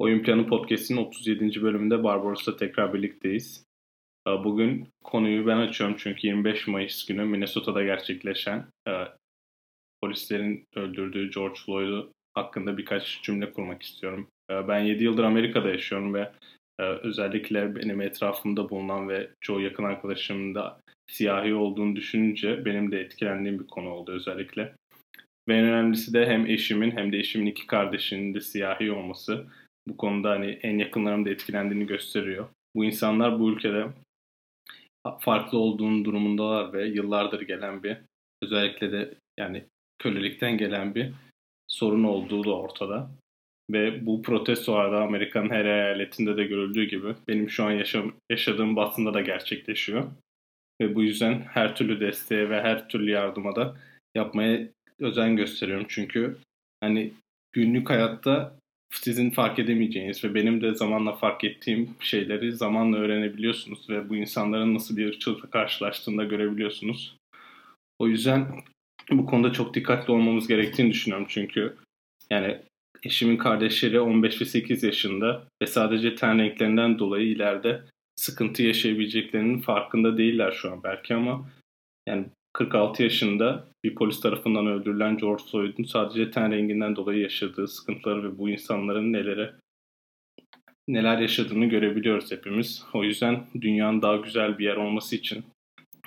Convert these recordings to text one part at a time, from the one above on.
Oyun Planı Podcast'in 37. bölümünde Barbaros'ta tekrar birlikteyiz. Ee, bugün konuyu ben açıyorum çünkü 25 Mayıs günü Minnesota'da gerçekleşen e, polislerin öldürdüğü George Floyd'u hakkında birkaç cümle kurmak istiyorum. Ee, ben 7 yıldır Amerika'da yaşıyorum ve e, özellikle benim etrafımda bulunan ve çoğu yakın arkadaşımın da siyahi olduğunu düşününce benim de etkilendiğim bir konu oldu özellikle. Ve en önemlisi de hem eşimin hem de eşimin iki kardeşinin de siyahi olması bu konuda hani en yakınlarım da etkilendiğini gösteriyor. Bu insanlar bu ülkede farklı olduğunun durumundalar ve yıllardır gelen bir özellikle de yani kölelikten gelen bir sorun olduğu da ortada. Ve bu protestolarda Amerika'nın her eyaletinde de görüldüğü gibi benim şu an yaşam, yaşadığım batında da gerçekleşiyor. Ve bu yüzden her türlü desteğe ve her türlü yardıma da yapmaya özen gösteriyorum. Çünkü hani günlük hayatta sizin fark edemeyeceğiniz ve benim de zamanla fark ettiğim şeyleri zamanla öğrenebiliyorsunuz ve bu insanların nasıl bir ırkçılıkla karşılaştığını da görebiliyorsunuz. O yüzden bu konuda çok dikkatli olmamız gerektiğini düşünüyorum çünkü yani eşimin kardeşleri 15 ve 8 yaşında ve sadece ten renklerinden dolayı ileride sıkıntı yaşayabileceklerinin farkında değiller şu an belki ama yani 46 yaşında bir polis tarafından öldürülen George Floyd'un sadece ten renginden dolayı yaşadığı sıkıntıları ve bu insanların nelere neler yaşadığını görebiliyoruz hepimiz. O yüzden dünyanın daha güzel bir yer olması için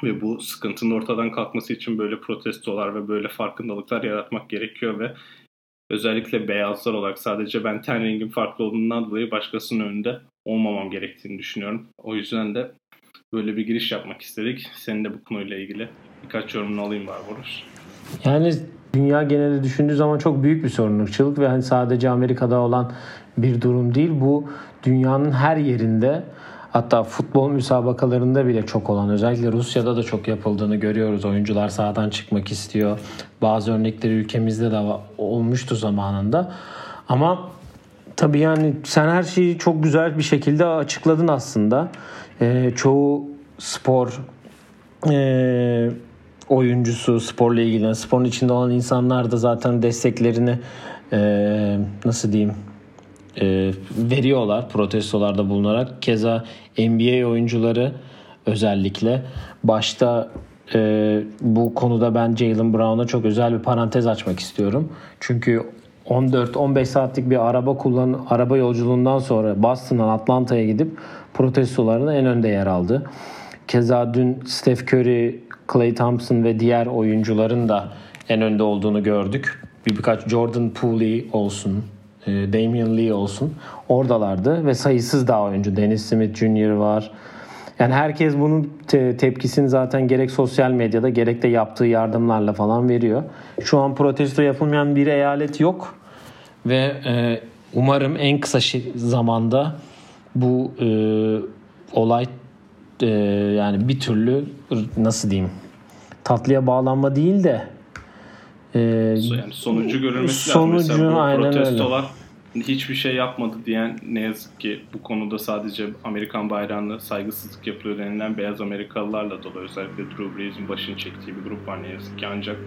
ve bu sıkıntının ortadan kalkması için böyle protestolar ve böyle farkındalıklar yaratmak gerekiyor ve özellikle beyazlar olarak sadece ben ten rengim farklı olduğundan dolayı başkasının önünde olmamam gerektiğini düşünüyorum. O yüzden de böyle bir giriş yapmak istedik. Senin de bu konuyla ilgili birkaç yorumunu alayım Barbaros. Yani dünya geneli düşündüğü zaman çok büyük bir sorun ırkçılık ve hani sadece Amerika'da olan bir durum değil. Bu dünyanın her yerinde hatta futbol müsabakalarında bile çok olan özellikle Rusya'da da çok yapıldığını görüyoruz. Oyuncular sahadan çıkmak istiyor. Bazı örnekleri ülkemizde de olmuştu zamanında. Ama tabii yani sen her şeyi çok güzel bir şekilde açıkladın aslında. Ee, çoğu spor e, oyuncusu, sporla ilgilenen, sporun içinde olan insanlar da zaten desteklerini e, nasıl diyeyim e, veriyorlar protestolarda bulunarak. Keza NBA oyuncuları özellikle başta e, bu konuda ben Jalen Brown'a çok özel bir parantez açmak istiyorum. Çünkü 14-15 saatlik bir araba kullan araba yolculuğundan sonra Boston'dan Atlanta'ya gidip protestolarına en önde yer aldı. Keza dün Steph Curry, Clay Thompson ve diğer oyuncuların da en önde olduğunu gördük. Bir birkaç Jordan Poole olsun, e, Damian Lee olsun oradalardı ve sayısız daha oyuncu. Dennis Smith Jr. var. Yani herkes bunun te- tepkisini zaten gerek sosyal medyada gerek de yaptığı yardımlarla falan veriyor. Şu an protesto yapılmayan bir eyalet yok ve e, umarım en kısa zamanda bu e, olay e, yani bir türlü nasıl diyeyim tatlıya bağlanma değil de e, yani sonucu görülmesi sonucu, lazım. Mesela bu aynen protestolar öyle. hiçbir şey yapmadı diyen ne yazık ki bu konuda sadece Amerikan bayrağına saygısızlık yapılıyor denilen beyaz Amerikalılarla dolu. Özellikle Drew Brees'in başını çektiği bir grup var ne yazık ki. Ancak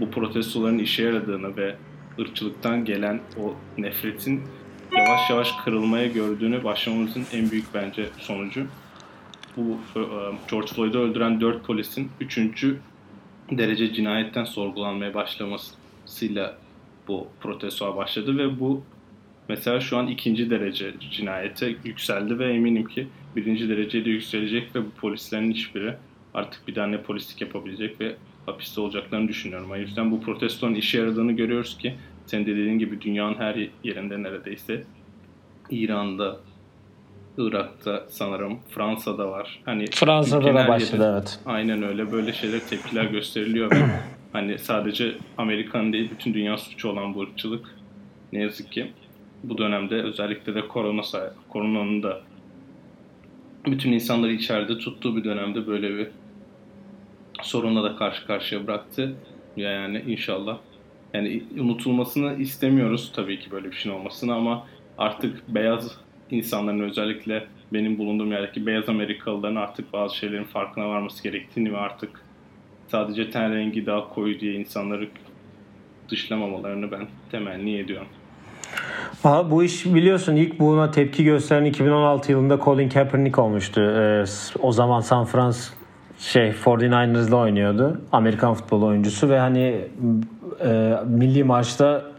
bu protestoların işe yaradığını ve ırkçılıktan gelen o nefretin yavaş yavaş kırılmaya gördüğünü başlamamızın en büyük bence sonucu bu e, George Floyd'u öldüren 4 polisin 3. derece cinayetten sorgulanmaya başlamasıyla bu protestoya başladı ve bu mesela şu an ikinci derece cinayete yükseldi ve eminim ki birinci dereceye de yükselecek ve bu polislerin hiçbiri artık bir daha ne polislik yapabilecek ve hapiste olacaklarını düşünüyorum. O yüzden bu protestonun işe yaradığını görüyoruz ki senin de dediğin gibi dünyanın her yerinde neredeyse İran'da, Irak'ta sanırım, Fransa'da var. Hani Fransa'da da başladı yeri, evet. Aynen öyle böyle şeyler tepkiler gösteriliyor ve hani sadece Amerikan değil bütün dünya suçu olan bu ırkçılık ne yazık ki bu dönemde özellikle de korona koronanın da bütün insanları içeride tuttuğu bir dönemde böyle bir sorunla da karşı karşıya bıraktı. Yani inşallah yani unutulmasını istemiyoruz tabii ki böyle bir şeyin olmasını ama artık beyaz insanların özellikle benim bulunduğum yerdeki beyaz Amerikalıların artık bazı şeylerin farkına varması gerektiğini ve artık sadece ten rengi daha koyu diye insanları dışlamamalarını ben temenni ediyorum. Aa, bu iş biliyorsun ilk buna tepki gösteren 2016 yılında Colin Kaepernick olmuştu. Ee, o zaman San Francisco şey 49ers'la oynuyordu. Amerikan futbol oyuncusu ve hani e, milli maçta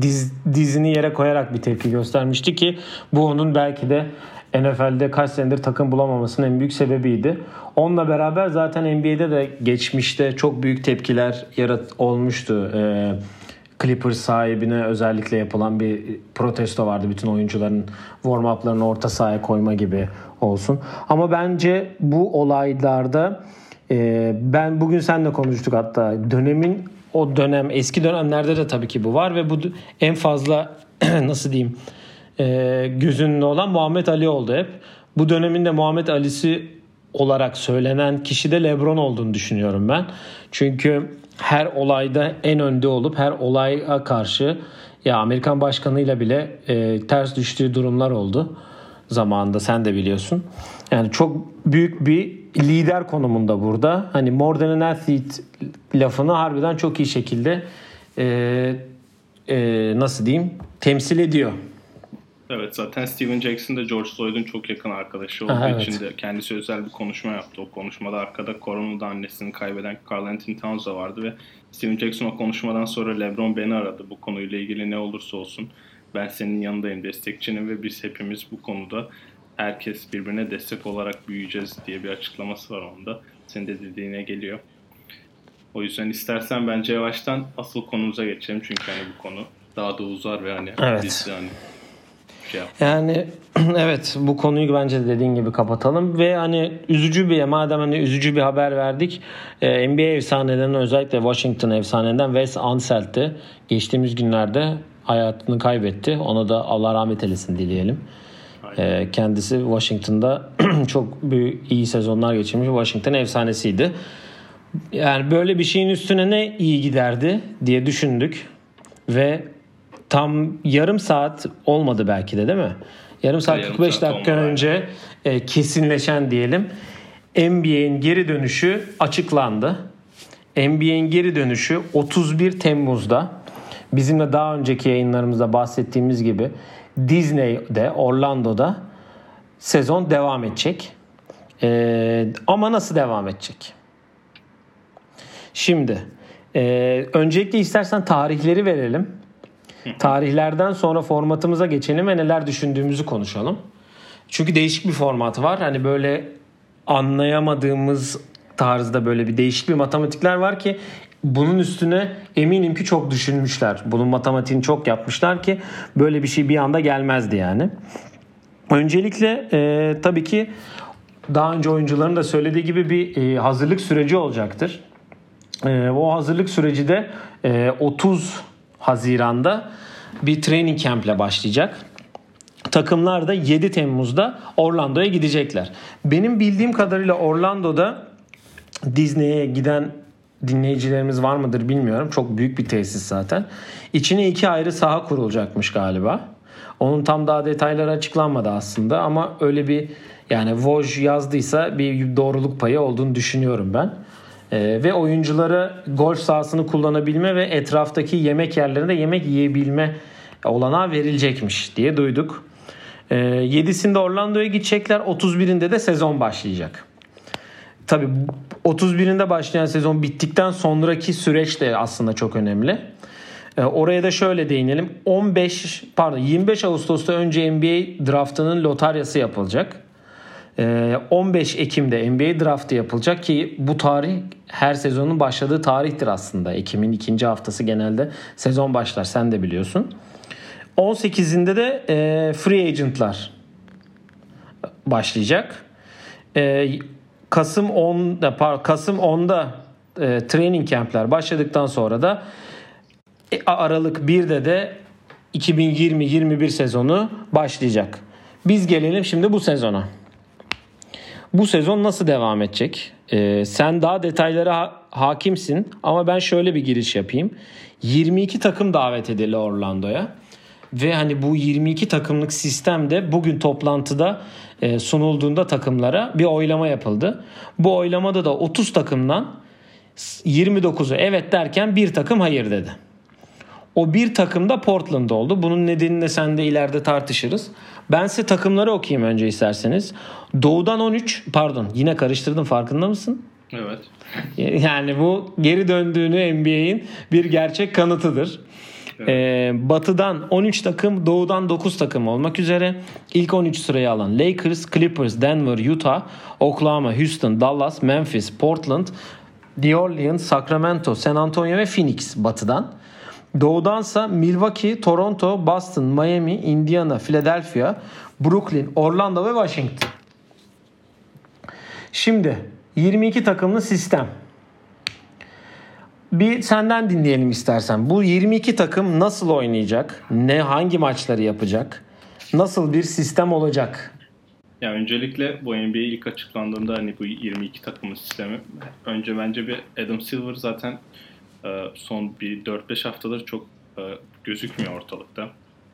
diz, dizini yere koyarak bir tepki göstermişti ki bu onun belki de NFL'de kaç senedir takım bulamamasının en büyük sebebiydi. Onunla beraber zaten NBA'de de geçmişte çok büyük tepkiler yarat olmuştu. Ee, Clippers sahibine özellikle yapılan bir protesto vardı. Bütün oyuncuların warm-up'larını orta sahaya koyma gibi olsun. Ama bence bu olaylarda e, ben bugün seninle konuştuk hatta dönemin o dönem eski dönemlerde de tabii ki bu var ve bu en fazla nasıl diyeyim e, gözünde olan Muhammed Ali oldu hep. Bu döneminde Muhammed Ali'si olarak söylenen kişi de LeBron olduğunu düşünüyorum ben. Çünkü her olayda en önde olup her olaya karşı ya Amerikan başkanıyla bile e, ters düştüğü durumlar oldu zamanında sen de biliyorsun. Yani çok büyük bir lider konumunda burada. Hani more than an athlete lafını harbiden çok iyi şekilde e, e, nasıl diyeyim temsil ediyor. Evet zaten Steven Jackson da George Floyd'un çok yakın arkadaşı olduğu evet. için de kendisi özel bir konuşma yaptı. O konuşmada arkada koronada annesini kaybeden Carl Anthony Towns da vardı ve Steven Jackson o konuşmadan sonra LeBron beni aradı. Bu konuyla ilgili ne olursa olsun ben senin yanındayım, destekçinim ve biz hepimiz bu konuda herkes birbirine destek olarak büyüyeceğiz diye bir açıklaması var onda. Senin de dediğine geliyor. O yüzden istersen bence yavaştan asıl konumuza geçelim çünkü hani bu konu daha da uzar ve hani evet. biz de hani şey Yani evet bu konuyu bence de dediğin gibi kapatalım ve hani üzücü bir madem hani üzücü bir haber verdik. E, NBA efsanelerinden özellikle Washington efsanelerinden Wes Unseld geçtiğimiz günlerde hayatını kaybetti. Ona da Allah rahmet eylesin dileyelim. E, kendisi Washington'da çok büyük iyi sezonlar geçirmiş. Washington efsanesiydi. Yani böyle bir şeyin üstüne ne iyi giderdi diye düşündük ve tam yarım saat olmadı belki de değil mi? Yarım saat yarım 45 saat dakika önce e, kesinleşen diyelim NBA'in geri dönüşü açıklandı. NBA'in geri dönüşü 31 Temmuz'da bizimle daha önceki yayınlarımızda bahsettiğimiz gibi Disney'de Orlando'da sezon devam edecek. Ee, ama nasıl devam edecek? Şimdi e, öncelikle istersen tarihleri verelim. Tarihlerden sonra formatımıza geçelim ve neler düşündüğümüzü konuşalım. Çünkü değişik bir format var. Hani böyle anlayamadığımız tarzda böyle bir değişik bir matematikler var ki bunun üstüne eminim ki çok düşünmüşler. Bunun matematiğini çok yapmışlar ki böyle bir şey bir anda gelmezdi yani. Öncelikle e, tabii ki daha önce oyuncuların da söylediği gibi bir e, hazırlık süreci olacaktır. E, o hazırlık süreci de e, 30 Haziran'da bir training camp ile başlayacak. Takımlar da 7 Temmuz'da Orlando'ya gidecekler. Benim bildiğim kadarıyla Orlando'da Disney'e giden dinleyicilerimiz var mıdır bilmiyorum. Çok büyük bir tesis zaten. İçine iki ayrı saha kurulacakmış galiba. Onun tam daha detayları açıklanmadı aslında ama öyle bir yani Woj yazdıysa bir doğruluk payı olduğunu düşünüyorum ben. Ee, ve oyunculara golf sahasını kullanabilme ve etraftaki yemek yerlerinde yemek yiyebilme olanağı verilecekmiş diye duyduk. Ee, 7'sinde Orlando'ya gidecekler. 31'inde de sezon başlayacak. Tabi 31'inde başlayan sezon bittikten sonraki süreç de aslında çok önemli. Ee, oraya da şöyle değinelim. 15 pardon 25 Ağustos'ta önce NBA draftının lotaryası yapılacak. 15 ee, Ekim'de NBA draftı yapılacak ki bu tarih her sezonun başladığı tarihtir aslında. Ekim'in ikinci haftası genelde sezon başlar sen de biliyorsun. 18'inde de e, free agentlar başlayacak. E, Kasım 10'da Kasım 10'da e, training camp'ler başladıktan sonra da Aralık 1'de de 2020-21 sezonu başlayacak. Biz gelelim şimdi bu sezona. Bu sezon nasıl devam edecek? Ee, sen daha detaylara ha- hakimsin ama ben şöyle bir giriş yapayım. 22 takım davet edildi Orlando'ya. Ve hani bu 22 takımlık sistemde bugün toplantıda e, sunulduğunda takımlara bir oylama yapıldı. Bu oylamada da 30 takımdan 29'u evet derken bir takım hayır dedi. O bir takım da Portland oldu. Bunun nedenini de sen de ileride tartışırız. Ben size takımları okuyayım önce isterseniz. Doğudan 13 pardon yine karıştırdım farkında mısın? Evet. Yani bu geri döndüğünü NBA'in bir gerçek kanıtıdır. Evet. Ee, batı'dan 13 takım, doğudan 9 takım olmak üzere ilk 13 sırayı alan Lakers, Clippers, Denver, Utah, Oklahoma, Houston, Dallas, Memphis, Portland, New Orleans, Sacramento, San Antonio ve Phoenix batıdan. Doğudansa Milwaukee, Toronto, Boston, Miami, Indiana, Philadelphia, Brooklyn, Orlando ve Washington. Şimdi 22 takımlı sistem. Bir senden dinleyelim istersen. Bu 22 takım nasıl oynayacak? Ne hangi maçları yapacak? Nasıl bir sistem olacak? Ya öncelikle bu NBA ilk açıklandığında hani bu 22 takımın sistemi önce bence bir Adam Silver zaten e, son bir 4-5 haftadır çok e, gözükmüyor ortalıkta.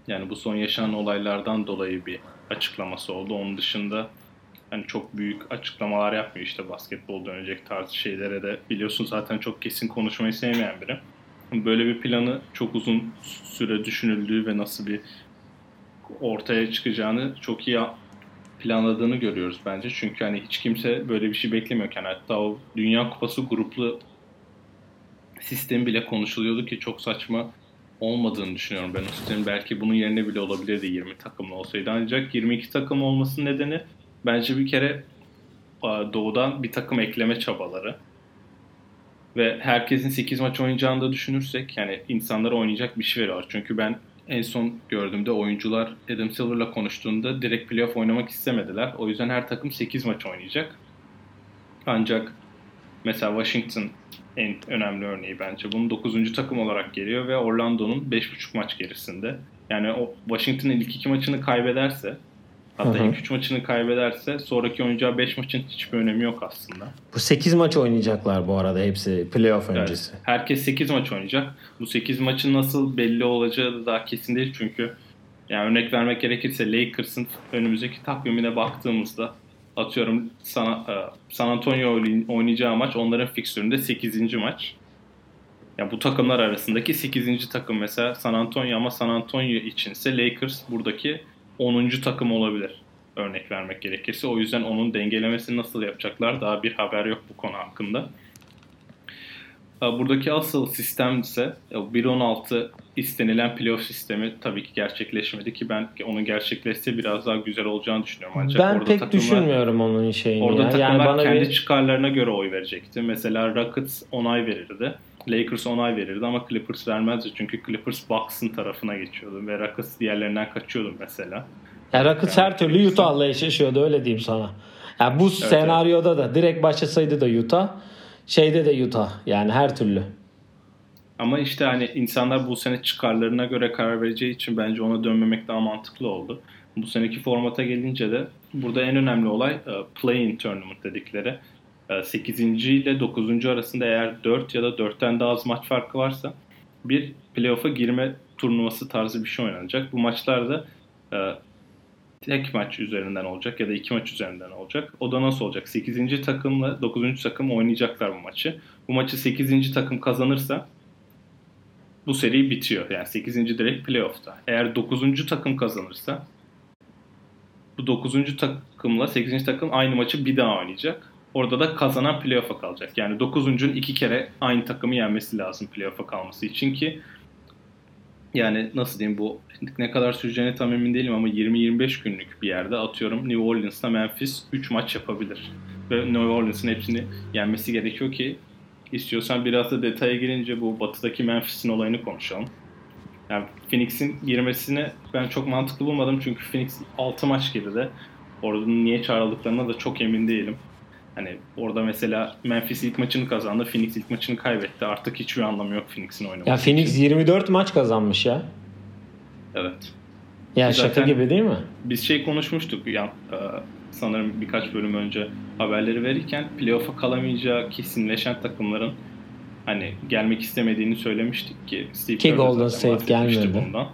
Yani bu son yaşanan olaylardan dolayı bir açıklaması oldu. Onun dışında hani çok büyük açıklamalar yapmıyor işte basketbol dönecek tarzı şeylere de biliyorsun zaten çok kesin konuşmayı sevmeyen biri. Böyle bir planı çok uzun süre düşünüldüğü ve nasıl bir ortaya çıkacağını çok iyi planladığını görüyoruz bence. Çünkü hani hiç kimse böyle bir şey beklemiyorken hatta o Dünya Kupası gruplu sistemi bile konuşuluyordu ki çok saçma olmadığını düşünüyorum ben o sistemin. Belki bunun yerine bile olabilirdi 20 takımlı olsaydı. Ancak 22 takım olmasının nedeni bence bir kere doğudan bir takım ekleme çabaları. Ve herkesin 8 maç oynayacağını da düşünürsek yani insanlara oynayacak bir şey veriyor. Çünkü ben en son gördüğümde oyuncular Adam Silver'la konuştuğunda direkt playoff oynamak istemediler. O yüzden her takım 8 maç oynayacak. Ancak mesela Washington en önemli örneği bence. Bunun 9. takım olarak geliyor ve Orlando'nun 5.5 maç gerisinde. Yani o Washington'ın ilk iki maçını kaybederse hatta ilk 3 maçını kaybederse sonraki oynayacağı 5 maçın hiçbir önemi yok aslında. Bu 8 maç oynayacaklar bu arada hepsi playoff öncesi. Evet, herkes 8 maç oynayacak. Bu 8 maçın nasıl belli olacağı da daha kesin değil çünkü yani örnek vermek gerekirse Lakers'ın önümüzdeki takvimine baktığımızda atıyorum San, e, San Antonio oynayacağı maç onların fikstüründe 8. maç. Ya bu takımlar arasındaki 8. takım mesela San Antonio ama San Antonio içinse Lakers buradaki 10. takım olabilir. Örnek vermek gerekirse. O yüzden onun dengelemesini nasıl yapacaklar daha bir haber yok bu konu hakkında. Buradaki asıl sistem ise 1.16 istenilen playoff sistemi tabii ki gerçekleşmedi ki ben onun gerçekleşse biraz daha güzel olacağını düşünüyorum. Ancak ben orada pek takımlar, düşünmüyorum onun şeyini. Orada ya. takımlar yani bana kendi bir... çıkarlarına göre oy verecekti. Mesela Rockets onay verirdi. Lakers onay verirdi ama Clippers vermezdi. Çünkü Clippers Bucks'ın tarafına geçiyordu ve Rockets diğerlerinden kaçıyordu mesela. Ya Rockets yani her türlü Utah'la eşleşiyordu öyle diyeyim sana. Ya bu evet, senaryoda evet. da direkt başlasaydı da Utah Şeyde de Utah yani her türlü. Ama işte hani insanlar bu sene çıkarlarına göre karar vereceği için bence ona dönmemek daha mantıklı oldu. Bu seneki formata gelince de burada en önemli olay e, play-in tournament dedikleri. 8. E, ile 9. arasında eğer 4 ya da 4'ten daha az maç farkı varsa bir playoff'a girme turnuvası tarzı bir şey oynanacak. Bu maçlarda e, tek maç üzerinden olacak ya da iki maç üzerinden olacak. O da nasıl olacak? 8. takımla 9. takım oynayacaklar bu maçı. Bu maçı 8. takım kazanırsa bu seri bitiyor. Yani 8. direkt playoff'ta. Eğer 9. takım kazanırsa bu 9. takımla 8. takım aynı maçı bir daha oynayacak. Orada da kazanan playoff'a kalacak. Yani 9.'un iki kere aynı takımı yenmesi lazım playoff'a kalması için ki yani nasıl diyeyim bu ne kadar süreceğine tam emin değilim ama 20-25 günlük bir yerde atıyorum New Orleans'ta Memphis 3 maç yapabilir. Ve New Orleans'ın hepsini yenmesi gerekiyor ki istiyorsan biraz da detaya girince bu batıdaki Memphis'in olayını konuşalım. Yani Phoenix'in girmesini ben çok mantıklı bulmadım çünkü Phoenix 6 maç geride. Orada niye çağrıldıklarına da çok emin değilim. Hani orada mesela Memphis ilk maçını kazandı. Phoenix ilk maçını kaybetti. Artık hiçbir anlamı yok Phoenix'in oynaması Ya Phoenix için. 24 maç kazanmış ya. Evet. Ya Zaten şaka gibi değil mi? Biz şey konuşmuştuk ya e, sanırım birkaç bölüm önce haberleri verirken playoff'a kalamayacağı kesinleşen takımların hani gelmek istemediğini söylemiştik ki Steve ki Golden State gelmedi. Bundan.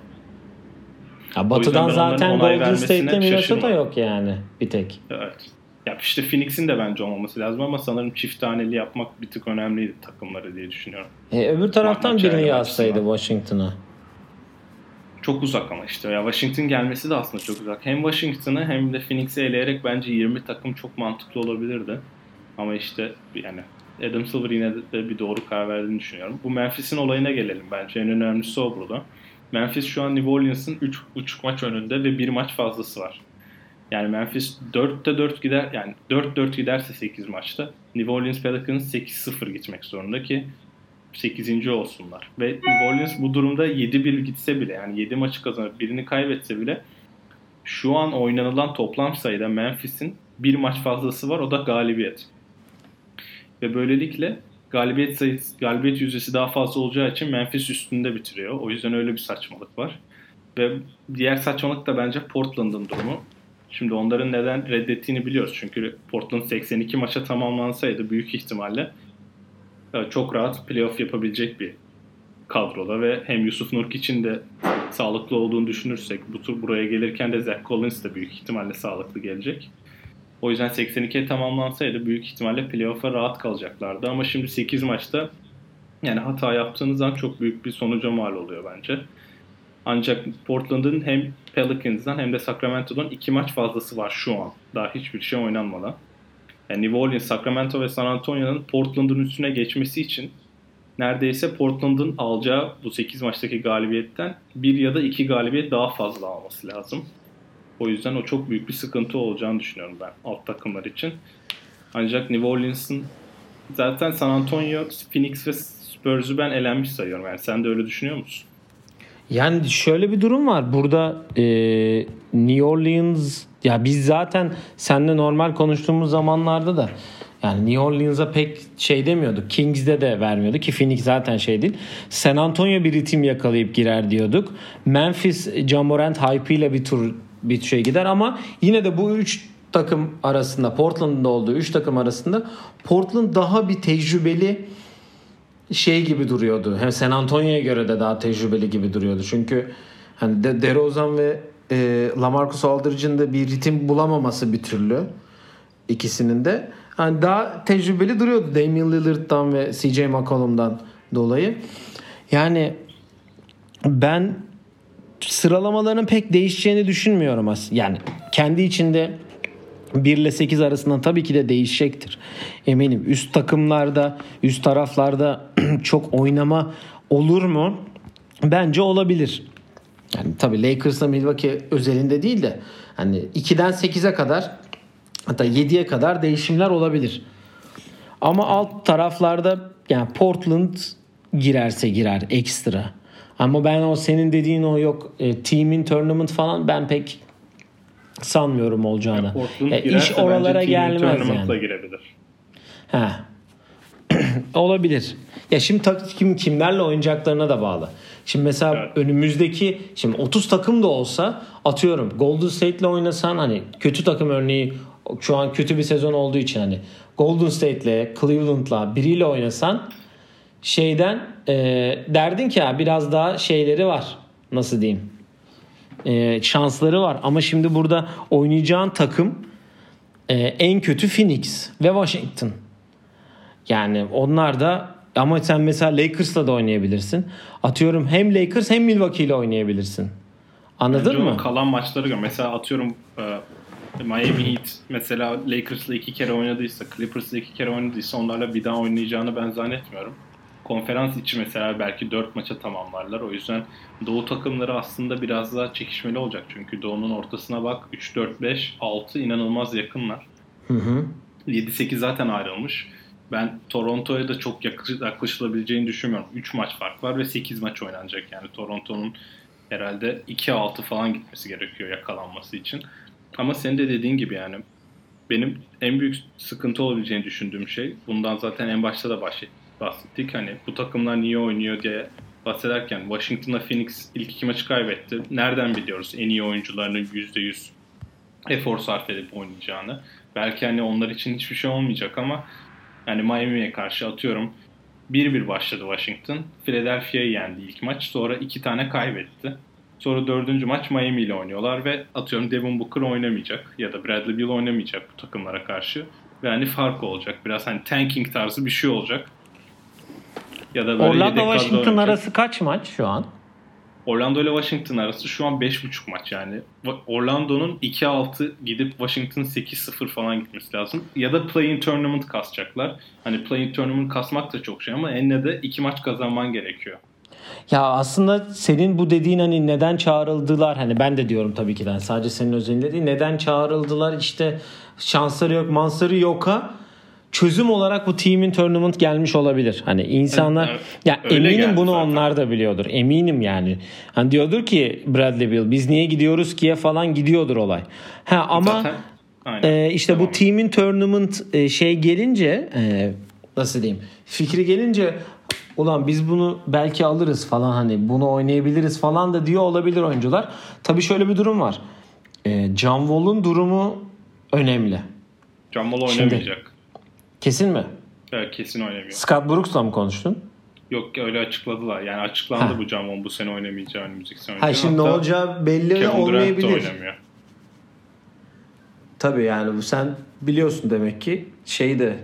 Ya batıdan zaten Golden State'te Minnesota yok yani bir tek. Evet. Ya işte Phoenix'in de bence olmaması lazım ama sanırım çift taneli yapmak bir tık önemliydi takımları diye düşünüyorum. E, öbür taraftan Ma- birini yazsaydı Washington'a. çok uzak ama işte ya Washington gelmesi de aslında çok uzak. Hem Washington'ı hem de Phoenix'i eleyerek bence 20 takım çok mantıklı olabilirdi. Ama işte yani Adam Silver yine de bir doğru karar verdiğini düşünüyorum. Bu Memphis'in olayına gelelim bence. En önemlisi o burada. Memphis şu an New Orleans'ın 3 maç önünde ve 1 maç fazlası var. Yani Memphis 4'te 4 gider yani 4-4 giderse 8 maçta New Orleans Pelicans 8-0 gitmek zorunda ki 8. olsunlar. Ve New Orleans bu durumda 7-1 gitse bile yani 7 maçı kazanıp birini kaybetse bile şu an oynanılan toplam sayıda Memphis'in bir maç fazlası var o da galibiyet. Ve böylelikle galibiyet sayısı, galibiyet yüzdesi daha fazla olacağı için Memphis üstünde bitiriyor. O yüzden öyle bir saçmalık var. Ve diğer saçmalık da bence Portland'ın durumu. Şimdi onların neden reddettiğini biliyoruz. Çünkü Portland 82 maça tamamlansaydı büyük ihtimalle e, çok rahat playoff yapabilecek bir kadroda ve hem Yusuf Nurk için de sağlıklı olduğunu düşünürsek bu tur buraya gelirken de Zach Collins de büyük ihtimalle sağlıklı gelecek. O yüzden 82'ye tamamlansaydı büyük ihtimalle playoff'a rahat kalacaklardı. Ama şimdi 8 maçta yani hata yaptığınız zaman çok büyük bir sonuca mal oluyor bence. Ancak Portland'ın hem Pelicans'dan hem de Sacramento'dan iki maç fazlası var şu an. Daha hiçbir şey oynanmadan. Yani New Orleans, Sacramento ve San Antonio'nun Portland'ın üstüne geçmesi için neredeyse Portland'ın alacağı bu 8 maçtaki galibiyetten bir ya da iki galibiyet daha fazla alması lazım. O yüzden o çok büyük bir sıkıntı olacağını düşünüyorum ben alt takımlar için. Ancak New Orleans'ın zaten San Antonio, Phoenix ve Spurs'u ben elenmiş sayıyorum. Yani sen de öyle düşünüyor musun? Yani şöyle bir durum var. Burada e, New Orleans ya biz zaten seninle normal konuştuğumuz zamanlarda da yani New Orleans'a pek şey demiyorduk. Kings'de de vermiyordu ki Phoenix zaten şey değil. San Antonio bir ritim yakalayıp girer diyorduk. Memphis Jamorant hype ile bir tur bir şey gider ama yine de bu üç takım arasında Portland'ın da olduğu üç takım arasında Portland daha bir tecrübeli şey gibi duruyordu. Hem San Antonio'ya göre de daha tecrübeli gibi duruyordu. Çünkü hani De DeRozan ve e, Lamarcus Aldridge'in de bir ritim bulamaması bir türlü ikisinin de yani daha tecrübeli duruyordu Damian Lillard'dan ve CJ McCollum'dan dolayı. Yani ben sıralamaların pek değişeceğini düşünmüyorum aslında. Yani kendi içinde 1 ile 8 arasında tabii ki de değişecektir. Eminim üst takımlarda, üst taraflarda çok oynama olur mu? Bence olabilir. Yani tabii Lakers'la Milwaukee özelinde değil de hani 2'den 8'e kadar hatta 7'ye kadar değişimler olabilir. Ama alt taraflarda yani Portland girerse girer ekstra. Ama ben o senin dediğin o yok e, team'in tournament falan ben pek sanmıyorum olacağını. Yani e, iş oralara gelmez yani. girebilir. Ha. Olabilir. Ya şimdi kim kimlerle oynayacaklarına da bağlı. Şimdi mesela evet. önümüzdeki şimdi 30 takım da olsa atıyorum Golden State'le oynasan hani kötü takım örneği şu an kötü bir sezon olduğu için hani Golden State'le Cleveland'la biriyle oynasan şeyden e, derdin ki ya biraz daha şeyleri var. Nasıl diyeyim? E, şansları var. Ama şimdi burada oynayacağın takım e, en kötü Phoenix ve Washington. Yani onlar da ama sen mesela Lakers'la da oynayabilirsin. Atıyorum hem Lakers hem Milwaukee ile oynayabilirsin. Anladın Bence mı? Kalan maçları gör. Mesela atıyorum e, Miami Heat mesela Lakers'la iki kere oynadıysa, Clippers'la iki kere oynadıysa onlarla bir daha oynayacağını ben zannetmiyorum konferans içi mesela belki 4 maça tamamlarlar. O yüzden Doğu takımları aslında biraz daha çekişmeli olacak. Çünkü Doğu'nun ortasına bak 3, 4, 5, 6 inanılmaz yakınlar. Hı hı. 7-8 zaten ayrılmış. Ben Toronto'ya da çok yaklaşılabileceğini düşünmüyorum. 3 maç fark var ve 8 maç oynanacak. Yani Toronto'nun herhalde 2-6 falan gitmesi gerekiyor yakalanması için. Ama senin de dediğin gibi yani benim en büyük sıkıntı olabileceğini düşündüğüm şey bundan zaten en başta da bahsettim bahsettik. Hani bu takımlar niye oynuyor diye bahsederken Washington'a Phoenix ilk iki maçı kaybetti. Nereden biliyoruz en iyi oyuncularının %100 efor sarf edip oynayacağını. Belki hani onlar için hiçbir şey olmayacak ama yani Miami'ye karşı atıyorum 1-1 başladı Washington. Philadelphia'yı yendi ilk maç. Sonra iki tane kaybetti. Sonra dördüncü maç Miami ile oynuyorlar ve atıyorum Devin Booker oynamayacak ya da Bradley Beal oynamayacak bu takımlara karşı. Ve hani fark olacak. Biraz hani tanking tarzı bir şey olacak. Ya da böyle Orlando Washington arası kaç maç şu an? Orlando ile Washington arası şu an 5.5 maç yani. Orlando'nun 2-6 gidip Washington 8-0 falan gitmesi lazım. Ya da play-in tournament kasacaklar. Hani play-in tournament kasmak da çok şey ama enine de 2 maç kazanman gerekiyor. Ya aslında senin bu dediğin hani neden çağrıldılar hani ben de diyorum tabii ki de sadece senin özelinde değil neden çağrıldılar işte şansları yok mansları yok ha çözüm olarak bu team'in tournament gelmiş olabilir. Hani insanlar evet, ya eminim bunu zaten. onlar da biliyordur. Eminim yani. Hani diyordur ki Bradley Bill biz niye gidiyoruz ki'ye falan gidiyordur olay. Ha ama e, işte tamam. bu team'in tournament e, şey gelince e, nasıl diyeyim? Fikri gelince ulan biz bunu belki alırız falan hani bunu oynayabiliriz falan da diyor olabilir oyuncular. Tabii şöyle bir durum var. E, John Wall'un durumu önemli. John Wall oynamayacak. Şimdi, Kesin mi? Evet kesin oynamıyor. Scott Brooks'la mı konuştun? Yok öyle açıkladılar. Yani açıklandı ha. bu Jamon bu sene oynamayacağı önümüzdeki sene Ha şimdi Hatta ne olacağı belli Kevin olmayabilir. Durant oynamıyor. Tabii yani bu sen biliyorsun demek ki şeyi de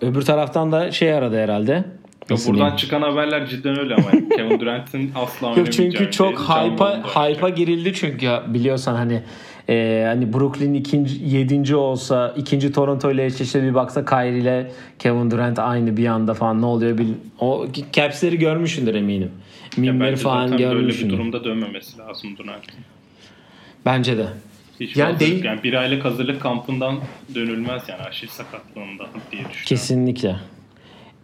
öbür taraftan da şey aradı herhalde. Yok, buradan diyeyim? çıkan haberler cidden öyle ama Kevin Durant'ın asla oynamayacağı. Yok çünkü çok hype'a hype'a girildi çünkü biliyorsan hani ee, hani Brooklyn ikinci, yedinci olsa ikinci Toronto ile eşleşse bir baksa Kyrie ile Kevin Durant aynı bir anda falan ne oluyor bil o caps'leri görmüşsündür eminim. Mimleri falan görmüşsündür. Böyle bir durumda dönmemesi lazım Durant'ın. Bence de. Hiç yani, hazırlık, değil... yani bir aylık hazırlık kampından dönülmez yani aşil sakatlığında diye düşünüyorum. Kesinlikle.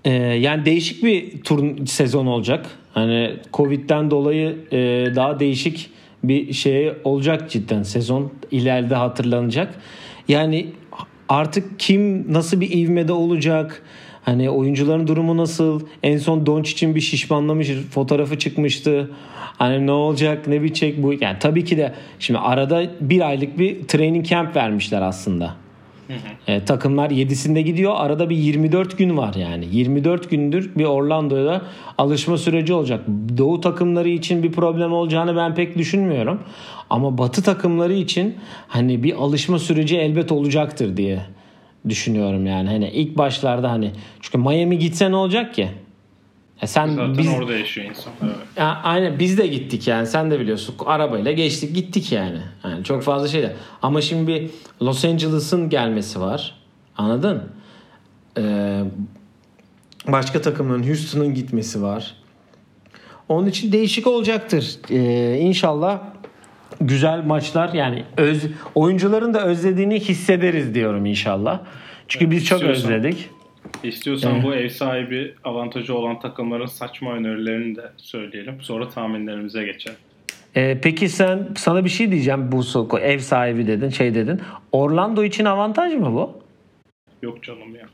Ee, yani değişik bir turn sezon olacak. Hani Covid'den dolayı e, daha değişik bir şey olacak cidden sezon ileride hatırlanacak. Yani artık kim nasıl bir ivmede olacak? Hani oyuncuların durumu nasıl? En son Doncic'in bir şişmanlamış fotoğrafı çıkmıştı. Hani ne olacak, ne bitecek bu? Yani tabii ki de şimdi arada bir aylık bir training camp vermişler aslında. E, takımlar 7'sinde gidiyor. Arada bir 24 gün var yani. 24 gündür bir Orlando'da alışma süreci olacak. Doğu takımları için bir problem olacağını ben pek düşünmüyorum. Ama Batı takımları için hani bir alışma süreci elbet olacaktır diye düşünüyorum yani. Hani ilk başlarda hani çünkü Miami gitse ne olacak ki? E sen Zaten biz, orada yaşıyor insan. Evet. Ya, aynen biz de gittik yani sen de biliyorsun arabayla geçtik gittik yani. yani çok fazla şey de. Ama şimdi bir Los Angeles'ın gelmesi var. Anladın? Ee, başka takımların Houston'ın gitmesi var. Onun için değişik olacaktır. Ee, inşallah güzel maçlar yani öz oyuncuların da özlediğini hissederiz diyorum inşallah. Çünkü evet, biz çok özledik. İstiyorsan evet. bu ev sahibi avantajı olan takımların saçma önerilerini de söyleyelim. Sonra tahminlerimize geçelim. Ee, peki sen sana bir şey diyeceğim bu ev sahibi dedin şey dedin. Orlando için avantaj mı bu? Yok canım ya.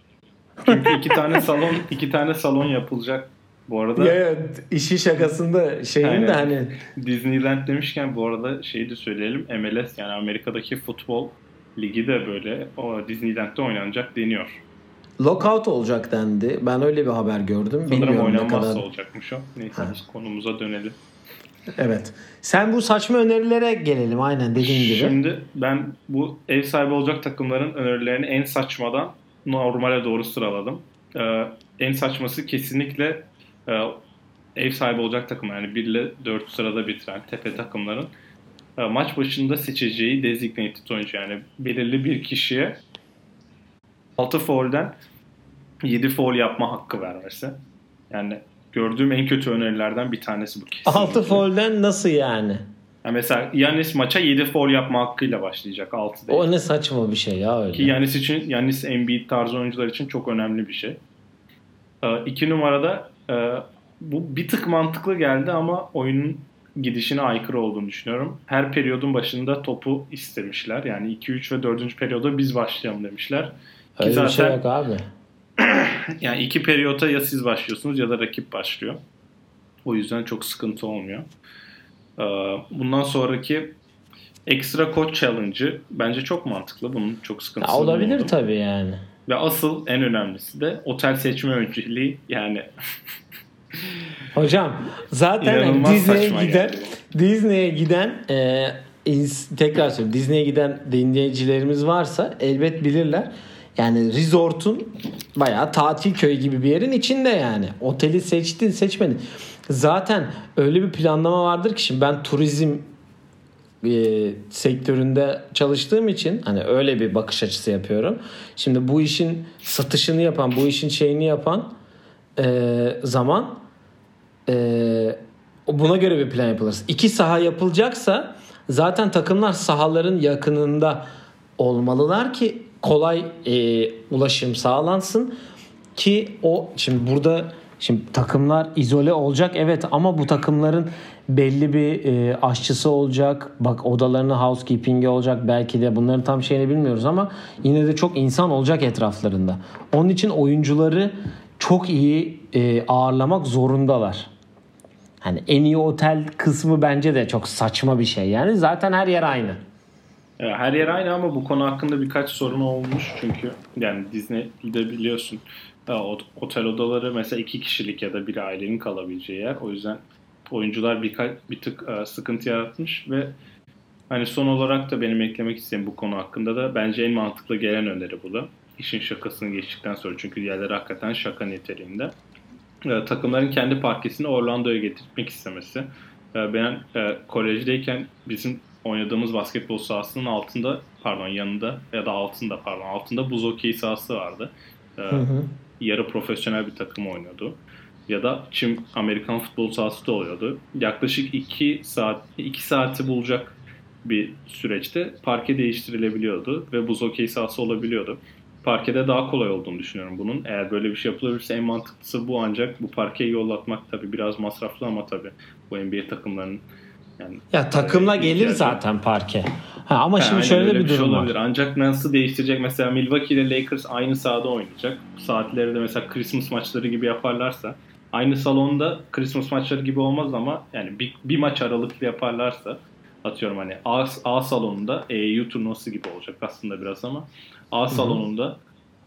Çünkü iki tane salon iki tane salon yapılacak bu arada. Ya, ya işi şakasında şeyin yani, de hani Disneyland demişken bu arada şeyi de söyleyelim. MLS yani Amerika'daki futbol ligi de böyle o Disneyland'de oynanacak deniyor. Lockout olacak dendi. Ben öyle bir haber gördüm. Sanırım Bilmiyorum oynanmazsa kadar... olacakmış o. Neyse ha. biz konumuza dönelim. Evet. Sen bu saçma önerilere gelelim aynen dediğin gibi. Şimdi ben bu ev sahibi olacak takımların önerilerini en saçmadan normale doğru sıraladım. Ee, en saçması kesinlikle e, ev sahibi olacak takım yani 1 ile 4 sırada bitiren tepe takımların e, maç başında seçeceği designated oyuncu yani belirli bir kişiye 6 foul'den 7 foul yapma hakkı vermesi. Yani gördüğüm en kötü önerilerden bir tanesi bu kesin. 6 foul'den nasıl yani? Yani mesela Yanis maça 7 foul yapma hakkıyla başlayacak 6 değil. O ne saçma bir şey ya öyle. Ki Yanis için Yanis Embiid tarzı oyuncular için çok önemli bir şey. 2 ee, numarada e, bu bir tık mantıklı geldi ama oyunun gidişine aykırı olduğunu düşünüyorum. Her periyodun başında topu istemişler. Yani 2, 3 ve 4. periyoda biz başlayalım demişler. Öyle Ki zaten, bir şey yok abi. yani iki periyota ya siz başlıyorsunuz ya da rakip başlıyor. O yüzden çok sıkıntı olmuyor. Ee, bundan sonraki ekstra coach challenge'ı bence çok mantıklı. Bunun çok sıkıntısı ya Olabilir oldu. tabii yani. Ve asıl en önemlisi de otel seçme önceliği yani Hocam zaten Disney'e giden. Disney'e giden e, tekrar söylüyorum Disney'e giden dinleyicilerimiz varsa elbet bilirler yani resort'un bayağı tatil köyü gibi bir yerin içinde yani. Oteli seçtin seçmedin. zaten öyle bir planlama vardır ki şimdi ben turizm e, sektöründe çalıştığım için hani öyle bir bakış açısı yapıyorum. Şimdi bu işin satışını yapan, bu işin şeyini yapan e, zaman e, buna göre bir plan yapılır. İki saha yapılacaksa zaten takımlar sahaların yakınında olmalılar ki kolay e, ulaşım sağlansın ki o şimdi burada şimdi takımlar izole olacak evet ama bu takımların belli bir e, aşçısı olacak. Bak odalarını housekeeping'i olacak. Belki de bunların tam şeyini bilmiyoruz ama yine de çok insan olacak etraflarında. Onun için oyuncuları çok iyi e, ağırlamak zorundalar. Hani en iyi otel kısmı bence de çok saçma bir şey. Yani zaten her yer aynı. Her yer aynı ama bu konu hakkında birkaç sorun olmuş çünkü yani Disney'de biliyorsun otel odaları mesela iki kişilik ya da bir ailenin kalabileceği yer. O yüzden oyuncular birkaç bir tık e, sıkıntı yaratmış ve hani son olarak da benim eklemek istediğim bu konu hakkında da bence en mantıklı gelen öneri bu da. İşin şakasını geçtikten sonra çünkü diğerleri hakikaten şaka niteliğinde. E, takımların kendi parkesini Orlando'ya getirmek istemesi. E, ben e, kolejdeyken bizim oynadığımız basketbol sahasının altında pardon yanında ya da altında pardon altında buz okey sahası vardı. E, hı hı. Yarı profesyonel bir takım oynuyordu ya da çim Amerikan futbol sahası da oluyordu. Yaklaşık 2 saat 2 saati bulacak bir süreçte parke değiştirilebiliyordu ve buz okey sahası olabiliyordu. Parkede daha kolay olduğunu düşünüyorum bunun. Eğer böyle bir şey yapılabilirse en mantıklısı bu ancak bu parkeyi yollatmak tabii biraz masraflı ama tabii bu NBA takımlarının yani ya takımla gelir zaten parke. Ha, ama ha, şimdi şöyle bir, bir durum şey olabilir. var. Ancak nasıl değiştirecek? Mesela Milwaukee ile Lakers aynı sahada oynayacak. Saatleri de mesela Christmas maçları gibi yaparlarsa aynı salonda Christmas maçları gibi olmaz ama yani bir, bir maç aralıklı yaparlarsa atıyorum hani A, A salonunda EU turnuvası gibi olacak aslında biraz ama A salonunda Hı-hı.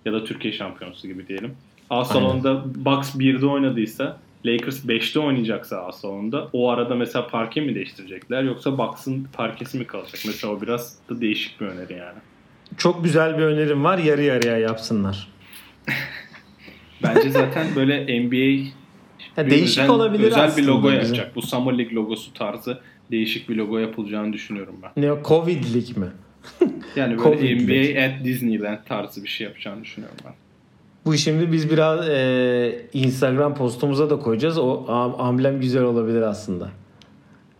ya da Türkiye şampiyonası gibi diyelim. A salonunda Aynen. Bucks 1'de oynadıysa Lakers 5'te oynayacaksa A salonunda o arada mesela parke mi değiştirecekler yoksa Bucks'ın parkesi mi kalacak? Mesela o biraz da değişik bir öneri yani. Çok güzel bir önerim var. Yarı yarıya yapsınlar. Bence zaten böyle NBA ya değişik özel, olabilir özel aslında. bir logo bizim. yapacak. Bu Summer League logosu tarzı değişik bir logo yapılacağını düşünüyorum ben. Ne o Covid'lik mi? yani böyle NBA at Disneyland tarzı bir şey yapacağını düşünüyorum ben. Bu şimdi biz biraz e, Instagram postumuza da koyacağız. O amblem güzel olabilir aslında.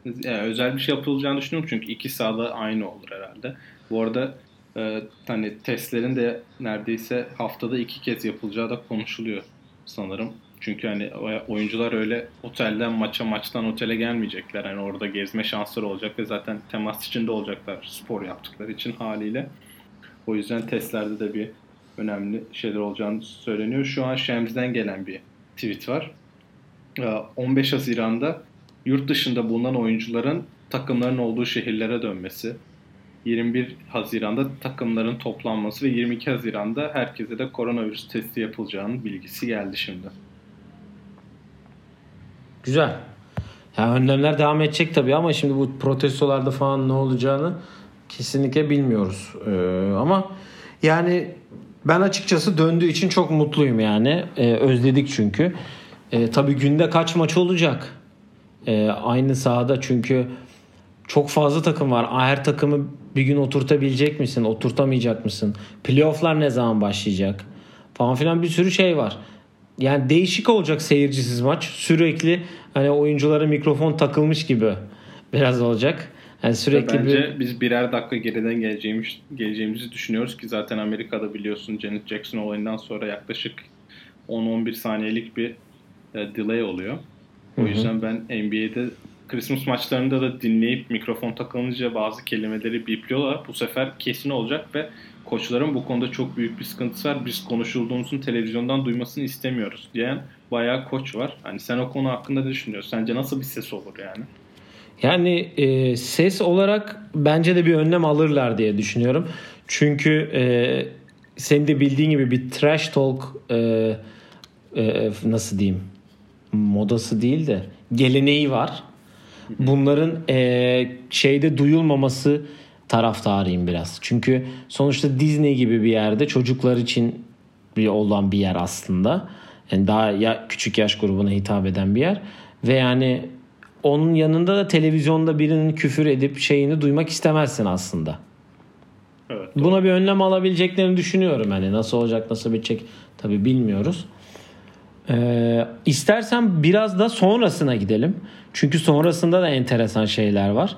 Yani özel bir şey yapılacağını düşünüyorum çünkü iki sahada aynı olur herhalde. Bu arada e, hani testlerin de neredeyse haftada iki kez yapılacağı da konuşuluyor sanırım. Çünkü hani oyuncular öyle otelden maça maçtan otele gelmeyecekler. Hani orada gezme şansları olacak ve zaten temas içinde olacaklar spor yaptıkları için haliyle. O yüzden testlerde de bir önemli şeyler olacağını söyleniyor. Şu an Şems'den gelen bir tweet var. 15 ee, Haziran'da yurt dışında bulunan oyuncuların takımların olduğu şehirlere dönmesi, 21 Haziran'da takımların toplanması ve 22 Haziran'da herkese de koronavirüs testi yapılacağının bilgisi geldi şimdi. Güzel. Yani önlemler devam edecek tabii ama şimdi bu protestolarda falan ne olacağını kesinlikle bilmiyoruz. Ee, ama yani ben açıkçası döndüğü için çok mutluyum yani. Ee, özledik çünkü. Ee, tabii günde kaç maç olacak? Ee, aynı sahada çünkü çok fazla takım var. Her takımı bir gün oturtabilecek misin? Oturtamayacak mısın? Playoff'lar ne zaman başlayacak? Falan filan bir sürü şey var yani değişik olacak seyircisiz maç. Sürekli hani oyunculara mikrofon takılmış gibi biraz olacak. Yani sürekli Bence bir... biz birer dakika geriden geleceğimiz, geleceğimizi düşünüyoruz ki zaten Amerika'da biliyorsun Janet Jackson olayından sonra yaklaşık 10-11 saniyelik bir e, delay oluyor. O Hı-hı. yüzden ben NBA'de Christmas maçlarında da dinleyip mikrofon takılınca bazı kelimeleri bipliyorlar. Bu sefer kesin olacak ve koçların bu konuda çok büyük bir sıkıntısı var. Biz konuşulduğumuzun televizyondan duymasını istemiyoruz diyen bayağı koç var. Hani sen o konu hakkında ne düşünüyorsun? Sence nasıl bir ses olur yani? Yani e, ses olarak bence de bir önlem alırlar diye düşünüyorum. Çünkü e, senin de bildiğin gibi bir trash talk e, e, nasıl diyeyim modası değil de geleneği var. Bunların e, şeyde duyulmaması taraftarıyım biraz. Çünkü sonuçta Disney gibi bir yerde çocuklar için bir olan bir yer aslında. Yani daha ya küçük yaş grubuna hitap eden bir yer Ve yani onun yanında da televizyonda birinin küfür edip şeyini duymak istemezsin aslında. Evet. Buna bir önlem alabileceklerini düşünüyorum. Hani nasıl olacak, nasıl bitecek tabi bilmiyoruz. Ee, istersen biraz da sonrasına gidelim. Çünkü sonrasında da enteresan şeyler var.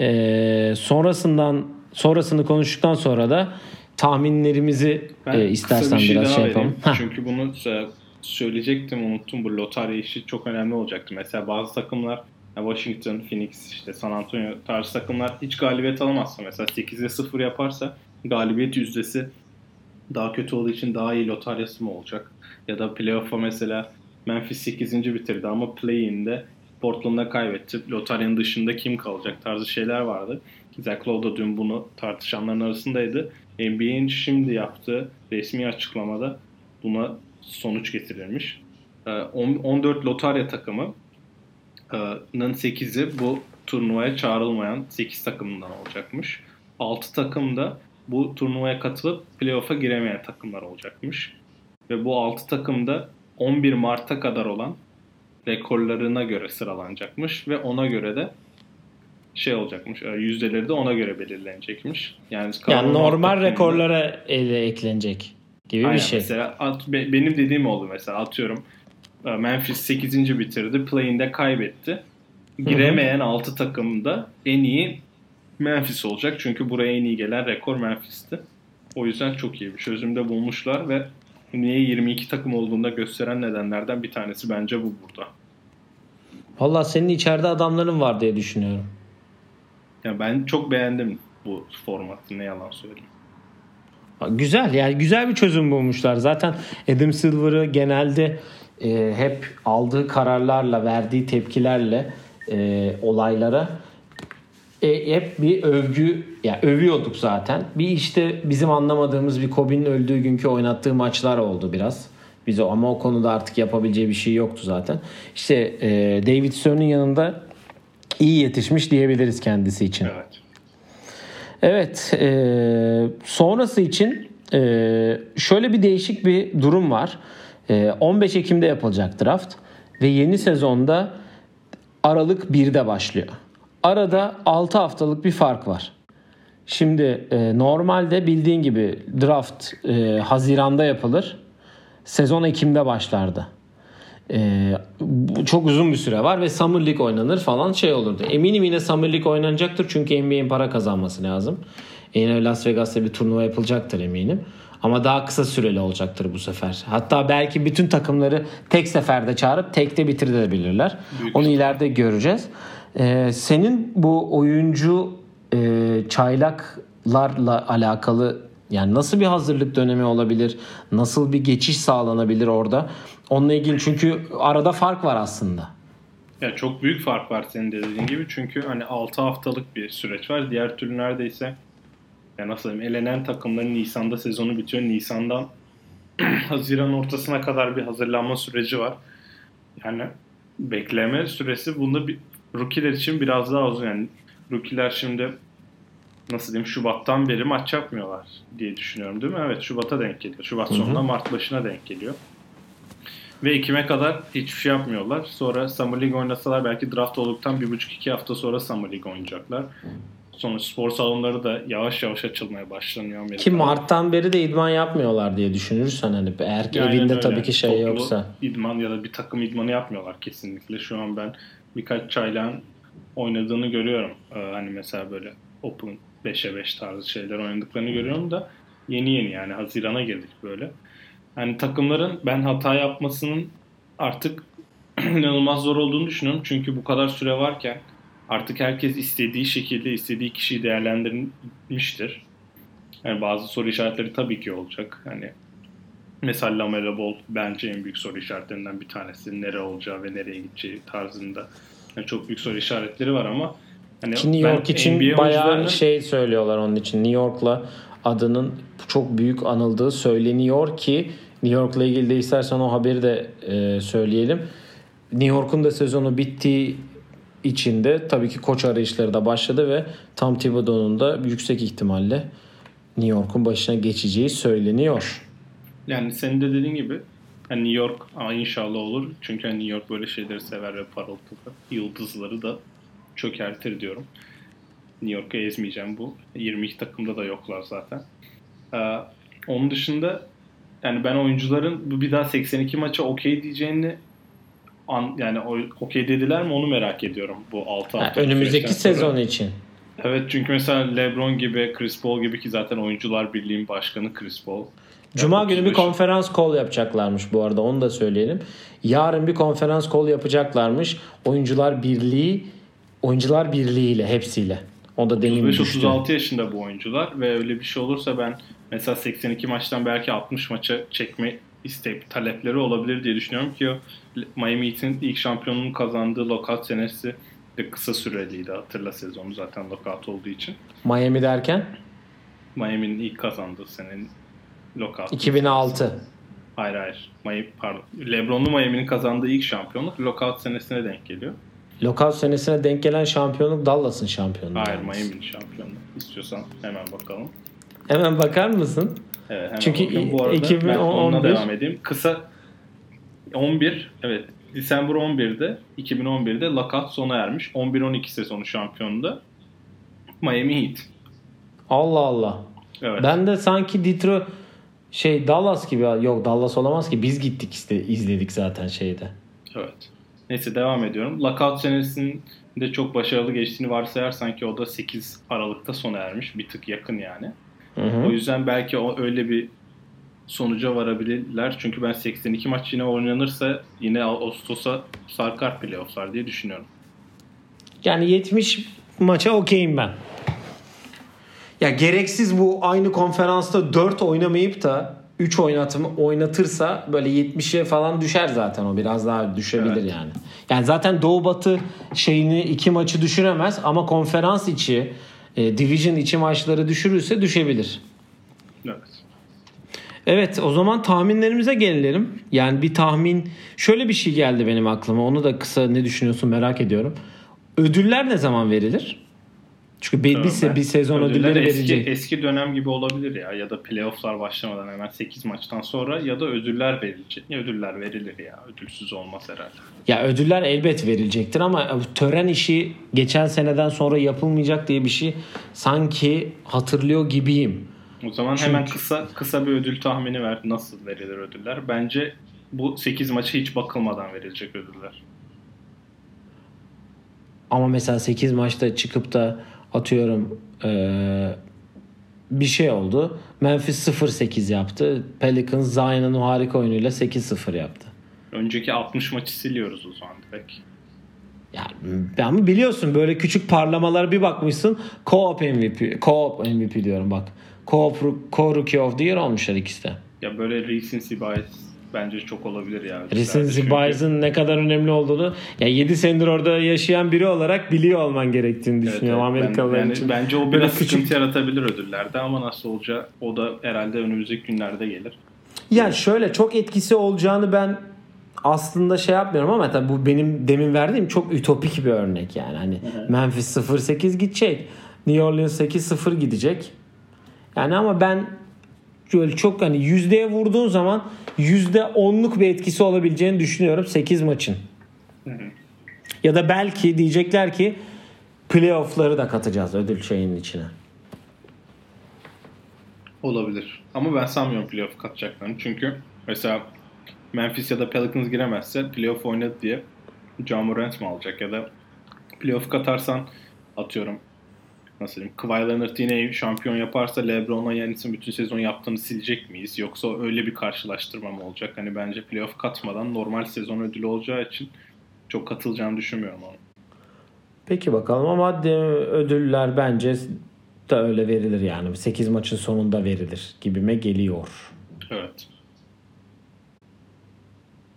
Ee, sonrasından sonrasını konuştuktan sonra da tahminlerimizi Ben e, istersen bir şey biraz şey vereyim. yapalım. Heh. Çünkü bunu e, söyleyecektim unuttum. Bu lotarya işi çok önemli olacaktı. Mesela bazı takımlar Washington, Phoenix, işte San Antonio tarzı takımlar hiç galibiyet alamazsa mesela 8'e 0 yaparsa galibiyet yüzdesi daha kötü olduğu için daha iyi lotaryası mı olacak? Ya da playoff'a mesela Memphis 8. bitirdi ama play-in'de Portland'a kaybetti. Lotaryanın dışında kim kalacak tarzı şeyler vardı. Zach Lowe da dün bunu tartışanların arasındaydı. NBA'in şimdi yaptığı resmi açıklamada buna sonuç getirilmiş. Ee, on- 14 lotarya takımının 8'i bu turnuvaya çağrılmayan 8 takımından olacakmış. 6 takım da bu turnuvaya katılıp playoff'a giremeyen takımlar olacakmış. Ve bu 6 takım da 11 Mart'a kadar olan rekorlarına göre sıralanacakmış ve ona göre de şey olacakmış. e, Yüzdeleri de ona göre belirlenecekmiş. Yani, Yani normal takımda- rekorlara ele eklenecek gibi Aynen, bir şey. Mesela at- be- benim dediğim oldu mesela atıyorum. E, Memphis 8. bitirdi. Play'inde kaybetti. Giremeyen 6 takımda en iyi Memphis olacak. Çünkü buraya en iyi gelen rekor Memphis'ti. O yüzden çok iyi bir çözümde bulmuşlar ve niye 22 takım olduğunda gösteren nedenlerden bir tanesi bence bu burada. Valla senin içeride adamların var diye düşünüyorum. Yani ben çok beğendim bu formatı ne yalan söyleyeyim. Güzel yani güzel bir çözüm bulmuşlar. Zaten Adam Silver'ı genelde e, hep aldığı kararlarla, verdiği tepkilerle e, olaylara e, hep bir övgü ya övüyorduk zaten. Bir işte bizim anlamadığımız bir Kobe'nin öldüğü günkü oynattığı maçlar oldu biraz. Bize ama o konuda artık yapabileceği bir şey yoktu zaten. İşte e, David Stern'ın yanında iyi yetişmiş diyebiliriz kendisi için. Evet. Evet, e, sonrası için e, şöyle bir değişik bir durum var. E, 15 Ekim'de yapılacak draft ve yeni sezonda Aralık 1'de başlıyor. Arada 6 haftalık bir fark var. Şimdi e, normalde bildiğin gibi draft e, Haziran'da yapılır. Sezon Ekim'de başlardı. Ee, bu çok uzun bir süre var ve Summer League oynanır falan şey olurdu. Eminim yine Summer League oynanacaktır çünkü NBA'in para kazanması lazım. Yine Las Vegas'ta bir turnuva yapılacaktır eminim. Ama daha kısa süreli olacaktır bu sefer. Hatta belki bütün takımları tek seferde çağırıp tekte bitirebilirler. Büyük Onu ileride göreceğiz. Ee, senin bu oyuncu e, çaylaklarla alakalı yani nasıl bir hazırlık dönemi olabilir? Nasıl bir geçiş sağlanabilir orada? Onunla ilgili çünkü arada fark var aslında. Ya çok büyük fark var senin de dediğin gibi. Çünkü hani 6 haftalık bir süreç var. Diğer türlü neredeyse ya nasıl diyeyim elenen takımların Nisan'da sezonu bitiyor. Nisan'dan Haziran ortasına kadar bir hazırlanma süreci var. Yani bekleme süresi bunda bir rookie'ler için biraz daha uzun. Yani rookie'ler şimdi nasıl diyeyim Şubat'tan beri maç yapmıyorlar diye düşünüyorum değil mi? Evet Şubat'a denk geliyor. Şubat sonunda Mart başına denk geliyor. Ve Ekim'e kadar hiçbir şey yapmıyorlar. Sonra Summer League oynasalar belki draft olduktan bir buçuk iki hafta sonra Summer League oynayacaklar. Sonra spor salonları da yavaş yavaş açılmaya başlanıyor Amerika'da. Ki Mart'tan beri de idman yapmıyorlar diye düşünürsen hani eğer ki Yani evinde öyle. tabii ki şey Toplu yoksa. idman ya da bir takım idmanı yapmıyorlar kesinlikle. Şu an ben birkaç çaylağın oynadığını görüyorum. Ee, hani mesela böyle Open 5'e 5 tarzı şeyler oynadıklarını görüyorum da yeni yeni yani Haziran'a girdik böyle. Hani takımların ben hata yapmasının artık inanılmaz zor olduğunu düşünüyorum. Çünkü bu kadar süre varken artık herkes istediği şekilde istediği kişiyi değerlendirmiştir. Yani bazı soru işaretleri tabii ki olacak. Hani mesela Lamelo Ball bence en büyük soru işaretlerinden bir tanesi. Nere olacağı ve nereye gideceği tarzında. Yani çok büyük soru işaretleri var ama hani Ki New York için NBA bayağı oyuncularının- şey söylüyorlar onun için. New York'la adının çok büyük anıldığı söyleniyor ki New York'la ilgili de istersen o haberi de e, söyleyelim. New York'un da sezonu bittiği içinde tabii ki koç arayışları da başladı ve Tom Thibodeau'nun da yüksek ihtimalle New York'un başına geçeceği söyleniyor. Yani senin de dediğin gibi Yani New York ama inşallah olur. Çünkü hani New York böyle şeyleri sever ve parıltılı. Yıldızları da çökertir diyorum. New York'u ezmeyeceğim bu. 22 takımda da yoklar zaten. Ee, onun dışında yani ben oyuncuların bir daha 82 maça okey diyeceğini an, yani okey dediler mi onu merak ediyorum bu 6 hafta. önümüzdeki sezon için. Evet çünkü mesela LeBron gibi, Chris Paul gibi ki zaten oyuncular birliğin başkanı Chris Paul. Cuma günü bir konferans call yapacaklarmış bu arada onu da söyleyelim. Yarın bir konferans call yapacaklarmış. Oyuncular Birliği Oyuncular Birliği ile hepsiyle. O da deneyim 35-36 yaşında bu oyuncular ve öyle bir şey olursa ben mesela 82 maçtan belki 60 maça çekme isteyip talepleri olabilir diye düşünüyorum ki Miami Heat'in ilk şampiyonluğunu kazandığı lockout senesi de kısa süreliydi hatırla sezonu zaten lockout olduğu için. Miami derken? Miami'nin ilk kazandığı senenin lockout. 2006. Hayır hayır. Miami, pardon. LeBron'lu Miami'nin kazandığı ilk şampiyonluk lockout senesine denk geliyor. Lockout senesine denk gelen şampiyonluk Dallas'ın şampiyonluğu. Hayır Miami'nin şampiyonluğu. İstiyorsan hemen bakalım. Hemen bakar mısın? Evet, hemen Çünkü bakayım. Bu arada 2011 ben onunla devam edeyim. Kısa 11 evet December 11'de 2011'de lockout sona ermiş. 11-12 sezonu şampiyonunda Miami Heat. Allah Allah. Evet. Ben de sanki Detroit şey Dallas gibi yok Dallas olamaz ki biz gittik işte izledik zaten şeyde. Evet. Neyse devam ediyorum. Lockout senesinde çok başarılı geçtiğini varsayarsan ki o da 8 Aralık'ta sona ermiş. Bir tık yakın yani. Hı hı. O yüzden belki o öyle bir sonuca varabilirler. Çünkü ben 82 maç yine oynanırsa yine Ağustos'a sarkar playofflar diye düşünüyorum. Yani 70 maça okeyim ben. Ya gereksiz bu aynı konferansta 4 oynamayıp da 3 oynatımı oynatırsa böyle 70'e falan düşer zaten o biraz daha düşebilir evet. yani. Yani zaten Doğu Batı şeyini iki maçı düşüremez ama konferans içi e, division içi maçları düşürürse düşebilir. Evet. Evet o zaman tahminlerimize gelelim. Yani bir tahmin şöyle bir şey geldi benim aklıma. Onu da kısa ne düşünüyorsun merak ediyorum. Ödüller ne zaman verilir? Çünkü bir, bir, bir sezon ödülleri eski, verecek. Eski dönem gibi olabilir ya ya da playofflar başlamadan hemen 8 maçtan sonra ya da ödüller verilecek. Ya ödüller verilir ya ödülsüz olmaz herhalde. Ya ödüller elbet verilecektir ama tören işi geçen seneden sonra yapılmayacak diye bir şey sanki hatırlıyor gibiyim. O zaman Çünkü... hemen kısa kısa bir ödül tahmini ver. Nasıl verilir ödüller? Bence bu 8 maçı hiç bakılmadan verilecek ödüller. Ama mesela 8 maçta çıkıp da atıyorum ee, bir şey oldu. Memphis 0-8 yaptı. Pelicans Zion'ın harika oyunuyla 8-0 yaptı. Önceki 60 maçı siliyoruz o zaman direkt. Yani ama biliyorsun böyle küçük parlamalar bir bakmışsın co-op MVP, co-op MVP diyorum bak. Co-op, co-rookie of the year olmuşlar ikisi de. Ya böyle recency bias bence çok olabilir ya. Recency bias'ın ne kadar önemli olduğunu ya 7 senedir orada yaşayan biri olarak biliyor olman gerektiğini düşünüyorum evet, Amerikalılar yani, için. Bence o biraz sıkıntı küçük... yaratabilir ödüllerde ama nasıl olacağı o da herhalde önümüzdeki günlerde gelir. Ya şöyle çok etkisi olacağını ben aslında şey yapmıyorum ama tabii bu benim demin verdiğim çok ütopik bir örnek yani. Hani Hı-hı. Memphis 0-8 gidecek. New Orleans 8-0 gidecek. Yani ama ben böyle çok hani yüzdeye vurduğun zaman yüzde onluk bir etkisi olabileceğini düşünüyorum 8 maçın. Hı hı. Ya da belki diyecekler ki playoff'ları da katacağız ödül şeyinin içine. Olabilir. Ama ben sanmıyorum playoff katacaklarını. Çünkü mesela Memphis ya da Pelicans giremezse playoff oynadı diye Ja Morant mı alacak ya da playoff katarsan atıyorum nasıl diyeyim Kawhi Leonard yine şampiyon yaparsa LeBron'a Yanis'in bütün sezon yaptığını silecek miyiz? Yoksa öyle bir karşılaştırma mı olacak? Hani bence playoff katmadan normal sezon ödülü olacağı için çok katılacağını düşünmüyorum onu. Peki bakalım ama ödüller bence de öyle verilir yani. 8 maçın sonunda verilir gibime geliyor. Evet.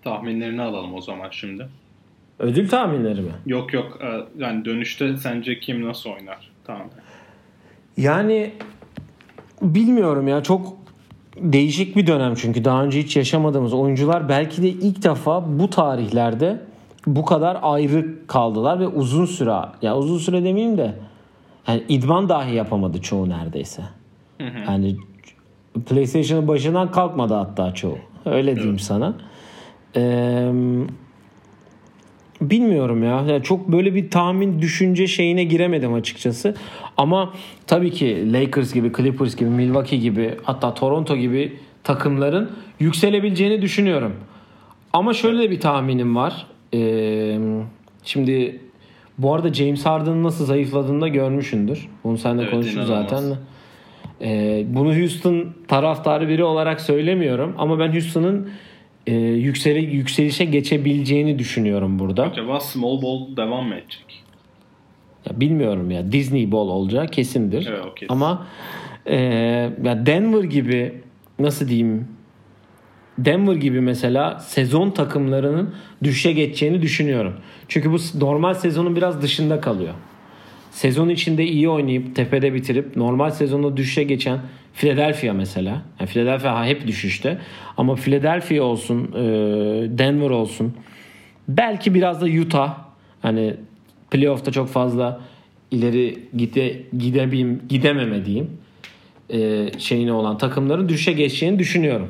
Tahminlerini alalım o zaman şimdi. Ödül tahminleri mi? Yok yok. E, yani dönüşte sence kim nasıl oynar? Tamam. Yani bilmiyorum ya çok değişik bir dönem çünkü daha önce hiç yaşamadığımız oyuncular belki de ilk defa bu tarihlerde bu kadar ayrı kaldılar ve uzun süre ya uzun süre demeyeyim de yani idman dahi yapamadı çoğu neredeyse. Hı hı. Yani PlayStation'ın başından kalkmadı hatta çoğu. Öyle diyeyim evet. sana. Ee, bilmiyorum ya. Yani çok böyle bir tahmin düşünce şeyine giremedim açıkçası. Ama tabii ki Lakers gibi, Clippers gibi, Milwaukee gibi hatta Toronto gibi takımların yükselebileceğini düşünüyorum. Ama şöyle de bir tahminim var. Ee, şimdi bu arada James Harden'ın nasıl zayıfladığını da görmüşsündür. Bunu seninle evet, konuştuk zaten. Ee, bunu Houston taraftarı biri olarak söylemiyorum. Ama ben Houston'ın e, yükseli, yükselişe geçebileceğini düşünüyorum burada. Acaba small ball devam mı edecek? Ya bilmiyorum ya. Disney ball olacağı kesindir. Evet, o kesin. Ama e, ya Denver gibi nasıl diyeyim Denver gibi mesela sezon takımlarının düşe geçeceğini düşünüyorum. Çünkü bu normal sezonun biraz dışında kalıyor. Sezon içinde iyi oynayıp tepede bitirip normal sezonda düşe geçen Philadelphia mesela. Yani Philadelphia hep düşüşte. Ama Philadelphia olsun, e, Denver olsun. Belki biraz da Utah. Hani playoff'ta çok fazla ileri gide, gidebeyim, gidememe diyeyim. E, şeyine olan takımların düşe geçeceğini düşünüyorum.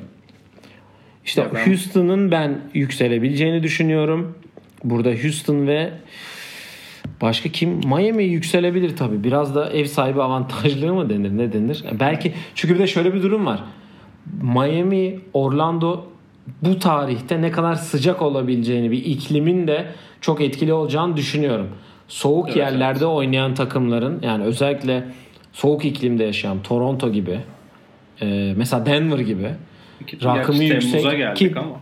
İşte. Houston'ın ben yükselebileceğini düşünüyorum. Burada Houston ve başka kim? Miami yükselebilir tabii. Biraz da ev sahibi avantajlığı mı denir? Ne denir? Belki çünkü bir de şöyle bir durum var. Miami, Orlando bu tarihte ne kadar sıcak olabileceğini bir iklimin de çok etkili olacağını düşünüyorum. Soğuk evet, yerlerde evet. oynayan takımların yani özellikle soğuk iklimde yaşayan Toronto gibi e, mesela Denver gibi rakımı yüksek ki ama.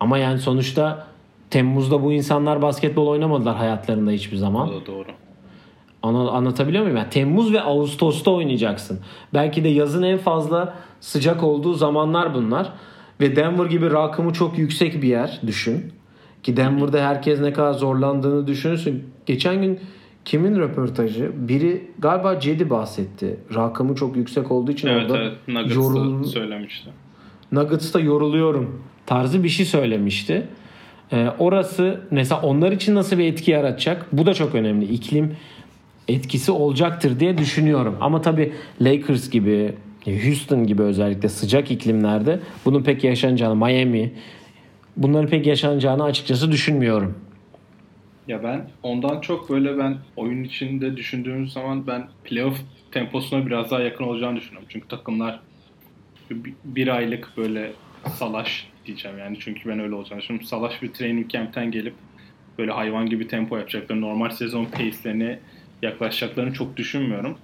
ama yani sonuçta Temmuz'da bu insanlar basketbol oynamadılar hayatlarında hiçbir zaman. O da doğru. Ana, anlatabiliyor muyum? Yani Temmuz ve Ağustos'ta oynayacaksın. Belki de yazın en fazla sıcak olduğu zamanlar bunlar. Ve Denver gibi rakımı çok yüksek bir yer düşün. Ki Denver'da herkes ne kadar zorlandığını düşünürsün. Geçen gün kimin röportajı? Biri galiba Cedi bahsetti. Rakımı çok yüksek olduğu için evet, orada evet. Nuggets'ta yorul... söylemişti. Nuggets'ta yoruluyorum tarzı bir şey söylemişti. Ee, orası mesela onlar için nasıl bir etki yaratacak? Bu da çok önemli. İklim etkisi olacaktır diye düşünüyorum. Ama tabii Lakers gibi, Houston gibi özellikle sıcak iklimlerde bunun pek yaşanacağını, Miami bunların pek yaşanacağını açıkçası düşünmüyorum. Ya ben ondan çok böyle ben oyun içinde düşündüğümüz zaman ben playoff temposuna biraz daha yakın olacağını düşünüyorum. Çünkü takımlar bir aylık böyle salaş diyeceğim yani çünkü ben öyle olacağını düşünüyorum. Salaş bir training camp'ten gelip böyle hayvan gibi tempo yapacaklarını, normal sezon pace'lerine yaklaşacaklarını çok düşünmüyorum.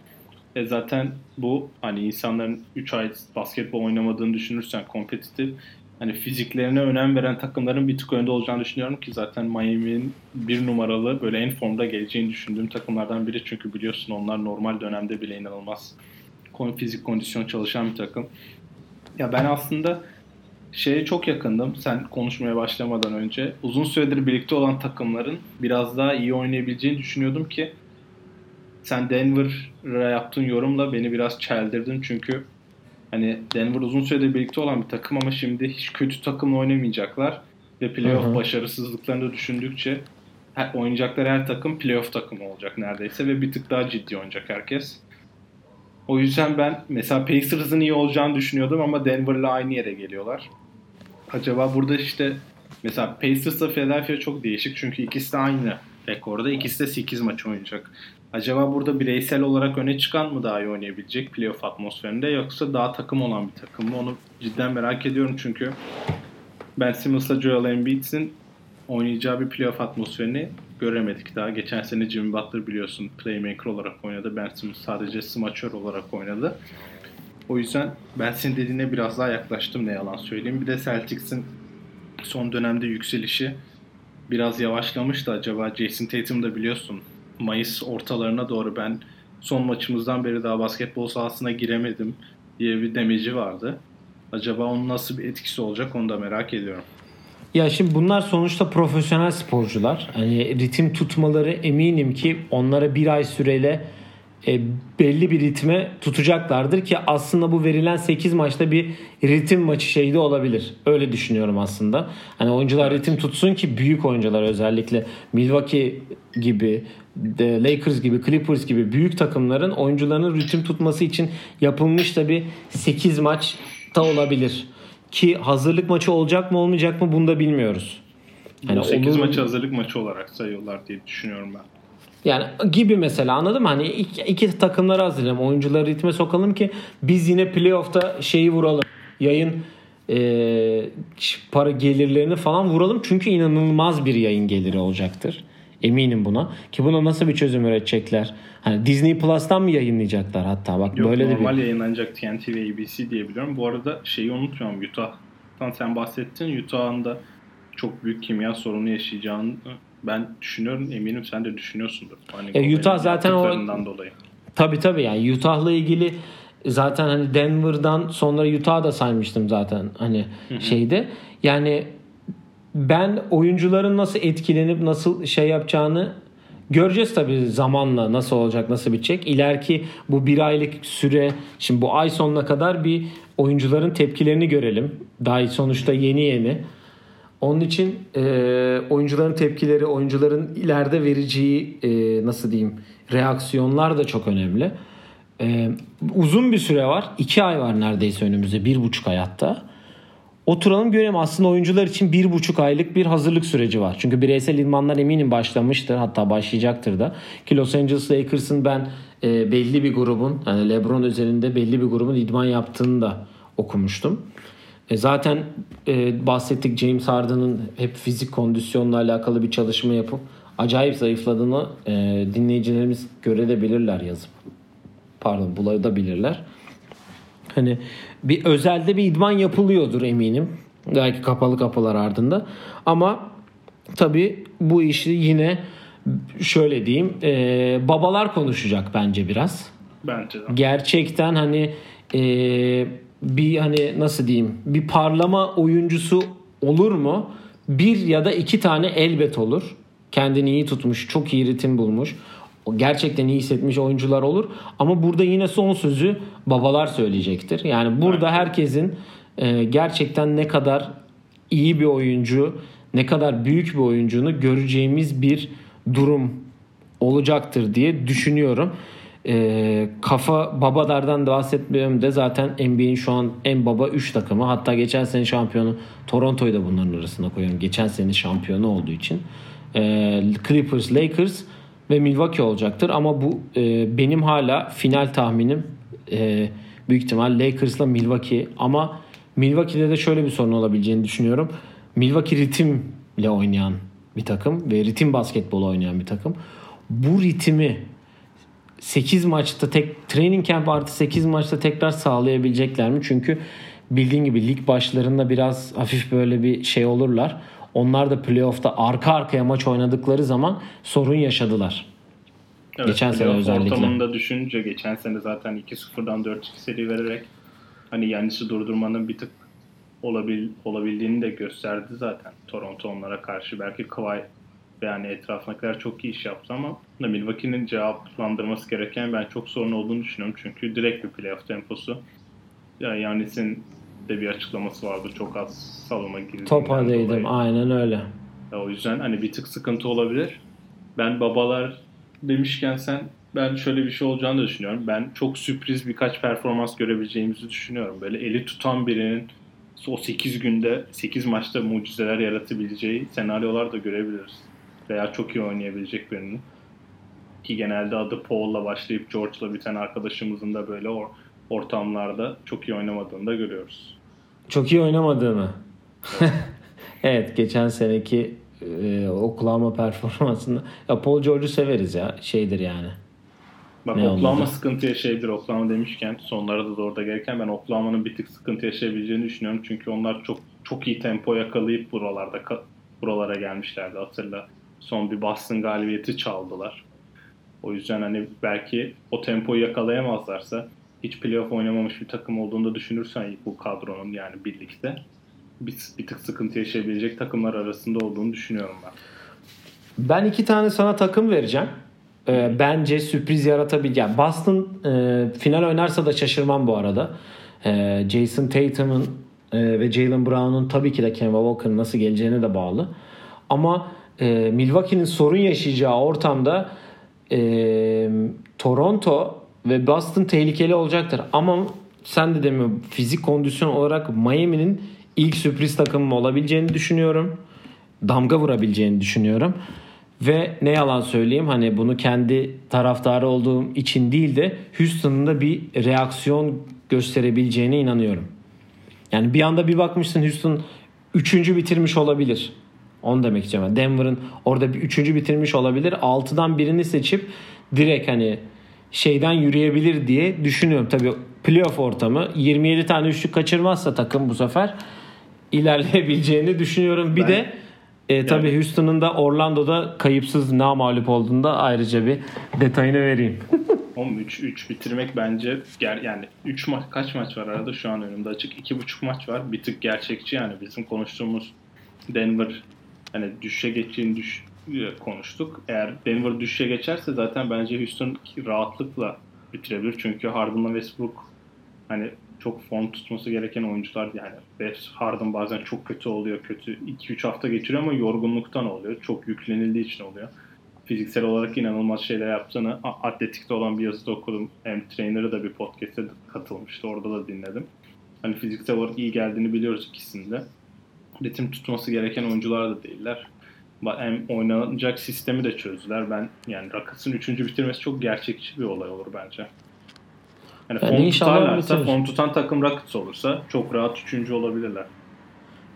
E zaten bu hani insanların 3 ay basketbol oynamadığını düşünürsen kompetitif hani fiziklerine önem veren takımların bir tık önde olacağını düşünüyorum ki zaten Miami'nin bir numaralı böyle en formda geleceğini düşündüğüm takımlardan biri çünkü biliyorsun onlar normal dönemde bile inanılmaz fizik kondisyon çalışan bir takım. Ya ben aslında şeye çok yakındım sen konuşmaya başlamadan önce. Uzun süredir birlikte olan takımların biraz daha iyi oynayabileceğini düşünüyordum ki sen Denver'a yaptığın yorumla beni biraz çeldirdin çünkü hani Denver uzun süredir birlikte olan bir takım ama şimdi hiç kötü takımla oynamayacaklar ve playoff hı hı. başarısızlıklarını düşündükçe her, oynayacakları her takım playoff takımı olacak neredeyse ve bir tık daha ciddi oynayacak herkes. O yüzden ben mesela Pacers'ın iyi olacağını düşünüyordum ama Denver'la aynı yere geliyorlar. Acaba burada işte mesela Pacers'la Philadelphia çok değişik çünkü ikisi de aynı rekorda. İkisi de 8 maç oynayacak. Acaba burada bireysel olarak öne çıkan mı daha iyi oynayabilecek playoff atmosferinde yoksa daha takım olan bir takım mı? Onu cidden merak ediyorum çünkü Ben Simmons'la Joel Embiid'in oynayacağı bir playoff atmosferini göremedik daha. Geçen sene Jimmy Butler biliyorsun playmaker olarak oynadı. Ben sadece smaçör olarak oynadı. O yüzden ben senin dediğine biraz daha yaklaştım ne yalan söyleyeyim. Bir de Celtics'in son dönemde yükselişi biraz yavaşlamıştı acaba. Jason Tatum da biliyorsun Mayıs ortalarına doğru ben son maçımızdan beri daha basketbol sahasına giremedim diye bir demeci vardı. Acaba onun nasıl bir etkisi olacak onu da merak ediyorum. Ya şimdi bunlar sonuçta profesyonel sporcular. Hani ritim tutmaları eminim ki onlara bir ay süreyle e, belli bir ritme tutacaklardır ki aslında bu verilen 8 maçta bir ritim maçı şeyi de olabilir. Öyle düşünüyorum aslında. Hani oyuncular ritim tutsun ki büyük oyuncular özellikle Milwaukee gibi Lakers gibi Clippers gibi büyük takımların oyuncularının ritim tutması için yapılmış da bir 8 maç da olabilir. Ki hazırlık maçı olacak mı olmayacak mı bunu da bilmiyoruz. Yani 8 olur... maçı hazırlık maçı olarak sayıyorlar diye düşünüyorum ben. Yani gibi mesela anladın mı? Hani iki, iki takımları hazırlayalım. Oyuncuları ritme sokalım ki biz yine playoff'ta şeyi vuralım. Yayın e, para gelirlerini falan vuralım. Çünkü inanılmaz bir yayın geliri olacaktır. Eminim buna. Ki buna nasıl bir çözüm üretecekler? Hani Disney Plus'tan mı yayınlayacaklar hatta? Bak Yok, böyle normal de normal yayınlanacak TNT ve ABC diye biliyorum. Bu arada şeyi unutmuyorum. Utah'tan sen bahsettin. Utah'ın da çok büyük kimya sorunu yaşayacağını ben düşünüyorum. Eminim sen de düşünüyorsundur. Hani e, Utah zaten o dolayı. Tabii tabii yani Utah'la ilgili zaten hani Denver'dan sonra Utah'ı da saymıştım zaten hani şeyde. Yani ben oyuncuların nasıl etkilenip nasıl şey yapacağını göreceğiz tabii zamanla nasıl olacak nasıl bitecek. İleriki bu bir aylık süre şimdi bu ay sonuna kadar bir oyuncuların tepkilerini görelim. Daha sonuçta yeni yeni. Onun için e, oyuncuların tepkileri, oyuncuların ileride vereceği e, nasıl diyeyim reaksiyonlar da çok önemli. E, uzun bir süre var. iki ay var neredeyse önümüzde. Bir buçuk ay hatta. Oturalım görelim aslında oyuncular için bir buçuk aylık bir hazırlık süreci var. Çünkü bireysel idmanlar eminim başlamıştır hatta başlayacaktır da. Ki Los Angeles Lakers'ın ben e, belli bir grubun yani LeBron üzerinde belli bir grubun idman yaptığını da okumuştum. E, zaten e, bahsettik James Harden'ın hep fizik kondisyonla alakalı bir çalışma yapıp acayip zayıfladığını e, dinleyicilerimiz görebilirler yazıp. Pardon bulabilirler. Hani bir özelde bir idman yapılıyordur eminim. Belki kapalı kapılar ardında. Ama tabii bu işi yine şöyle diyeyim e, babalar konuşacak bence biraz. Bence de. Gerçekten hani e, bir hani nasıl diyeyim bir parlama oyuncusu olur mu? Bir ya da iki tane elbet olur. Kendini iyi tutmuş, çok iyi ritim bulmuş. Gerçekten iyi hissetmiş oyuncular olur. Ama burada yine son sözü babalar söyleyecektir. Yani burada herkesin e, gerçekten ne kadar iyi bir oyuncu, ne kadar büyük bir oyuncunu göreceğimiz bir durum olacaktır diye düşünüyorum. E, kafa babalardan da bahsetmiyorum de zaten NBA'in şu an en baba 3 takımı. Hatta geçen sene şampiyonu Toronto'yu da bunların arasında koyuyorum. Geçen sene şampiyonu olduğu için. E, Clippers, Lakers ve Milwaukee olacaktır. Ama bu e, benim hala final tahminim e, büyük ihtimal Lakers'la Milwaukee. Ama Milwaukee'de de şöyle bir sorun olabileceğini düşünüyorum. Milwaukee ritimle oynayan bir takım ve ritim basketbolu oynayan bir takım. Bu ritmi 8 maçta tek training camp artı 8 maçta tekrar sağlayabilecekler mi? Çünkü bildiğin gibi lig başlarında biraz hafif böyle bir şey olurlar. Onlar da playoff'ta arka arkaya maç oynadıkları zaman sorun yaşadılar. Evet, geçen sene özellikle. Ortamında düşününce geçen sene zaten 2-0'dan 4-2 seri vererek hani Yannis'i durdurmanın bir tık olabil, olabildiğini de gösterdi zaten Toronto onlara karşı. Belki Kawhi yani etrafına kadar çok iyi iş yaptı ama Milwaukee'nin cevaplandırması gereken ben çok sorun olduğunu düşünüyorum. Çünkü direkt bir playoff temposu. Yani Yannis'in de bir açıklaması vardı. Çok az salona girdi. Topa değdim. Aynen öyle. Ya o yüzden hani bir tık sıkıntı olabilir. Ben babalar demişken sen ben şöyle bir şey olacağını düşünüyorum. Ben çok sürpriz birkaç performans görebileceğimizi düşünüyorum. Böyle eli tutan birinin o 8 günde 8 maçta mucizeler yaratabileceği senaryolar da görebiliriz. Veya çok iyi oynayabilecek birinin. Ki genelde adı Paul'la başlayıp George'la biten arkadaşımızın da böyle or ortamlarda çok iyi oynamadığını da görüyoruz. Çok iyi oynamadığını. Evet, geçen seneki e, Oklahoma performansında. Ya Paul George'u severiz ya. Şeydir yani. Bak ne Oklahoma olmadı? sıkıntı yaşayabilir. Oklahoma demişken sonlara da orada gelirken ben Oklahoma'nın bir tık sıkıntı yaşayabileceğini düşünüyorum. Çünkü onlar çok çok iyi tempo yakalayıp buralarda buralara gelmişlerdi hatırla. Son bir Boston galibiyeti çaldılar. O yüzden hani belki o tempoyu yakalayamazlarsa hiç playoff oynamamış bir takım olduğunu da düşünürsen bu kadronun yani birlikte bir, bir tık sıkıntı yaşayabilecek takımlar arasında olduğunu düşünüyorum ben. Ben iki tane sana takım vereceğim. Ee, bence sürpriz yaratabilecek. Yani Boston e, final oynarsa da şaşırmam bu arada. E, Jason Tatum'un e, ve Jalen Brown'un tabii ki de Kemba Walker'ın nasıl geleceğine de bağlı. Ama e, Milwaukee'nin sorun yaşayacağı ortamda e, Toronto ve Boston tehlikeli olacaktır. Ama sen de demiyor fizik kondisyon olarak Miami'nin ilk sürpriz takımım olabileceğini düşünüyorum. Damga vurabileceğini düşünüyorum. Ve ne yalan söyleyeyim hani bunu kendi taraftarı olduğum için değil de Houston'ın da bir reaksiyon gösterebileceğine inanıyorum. Yani bir anda bir bakmışsın Houston 3. bitirmiş olabilir. Onu demek istiyorum. Denver'ın orada bir 3. bitirmiş olabilir. 6'dan birini seçip direkt hani şeyden yürüyebilir diye düşünüyorum. Tabii playoff ortamı 27 tane üçlük kaçırmazsa takım bu sefer ilerleyebileceğini düşünüyorum. Bir ben, de e, yani. tabii Houston'ın da Orlando'da kayıpsız mağlup olduğunda ayrıca bir detayını vereyim. 13 3 bitirmek bence ger yani 3 maç kaç maç var arada şu an önümde açık 2,5 maç var. Bir tık gerçekçi yani bizim konuştuğumuz Denver hani düşe geçeceğini düş konuştuk. Eğer Denver düşe geçerse zaten bence Houston rahatlıkla bitirebilir. Çünkü Harden'la Westbrook hani çok form tutması gereken oyuncular yani. Harden bazen çok kötü oluyor. Kötü 2-3 hafta geçiriyor ama yorgunluktan oluyor. Çok yüklenildiği için oluyor. Fiziksel olarak inanılmaz şeyler yaptığını atletikte olan bir yazıda okudum. Hem trainer'ı da bir podcast'e katılmıştı. Orada da dinledim. Hani fiziksel olarak iyi geldiğini biliyoruz ikisinde. Ritim tutması gereken oyuncular da değiller. Hem oynanacak sistemi de çözdüler. Ben yani Rockets'ın 3. bitirmesi çok gerçekçi bir olay olur bence. Yani, yani form tutarlarsa, form tutan takım Rockets olursa çok rahat üçüncü olabilirler.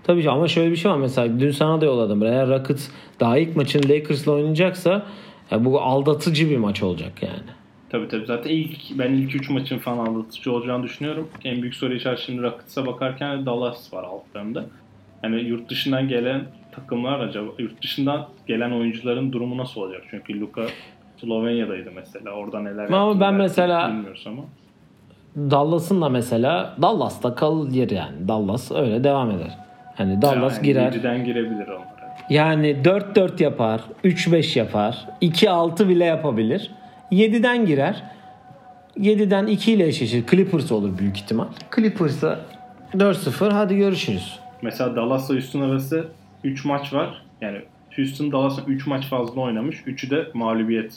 Tabii ama şöyle bir şey var mesela dün sana da yolladım. Eğer Rockets daha ilk maçın Lakers'la oynayacaksa ya bu aldatıcı bir maç olacak yani. Tabii tabii zaten ilk ben ilk 3 maçın falan aldatıcı olacağını düşünüyorum. En büyük soru işareti şimdi Rockets'a bakarken Dallas var altlarında. Yani yurt dışından gelen takımlar acaba yurt dışından gelen oyuncuların durumu nasıl olacak? Çünkü Luka Slovenya'daydı mesela. Orada neler Ama ben mesela bilmiyoruz ama. Dallas'ın da mesela Dallas'ta kalır yani. Dallas öyle devam eder. Hani Dallas yani girer. 7'den girebilir onlara. Yani 4-4 yapar, 3-5 yapar, 2-6 bile yapabilir. 7'den girer. 7'den 2 ile eşleşir. Clippers olur büyük ihtimal. Clippers'a 4-0 hadi görüşürüz. Mesela Dallas'la Houston arası 3 maç var. Yani Houston Dallas'ın 3 maç fazla oynamış. 3'ü de mağlubiyet.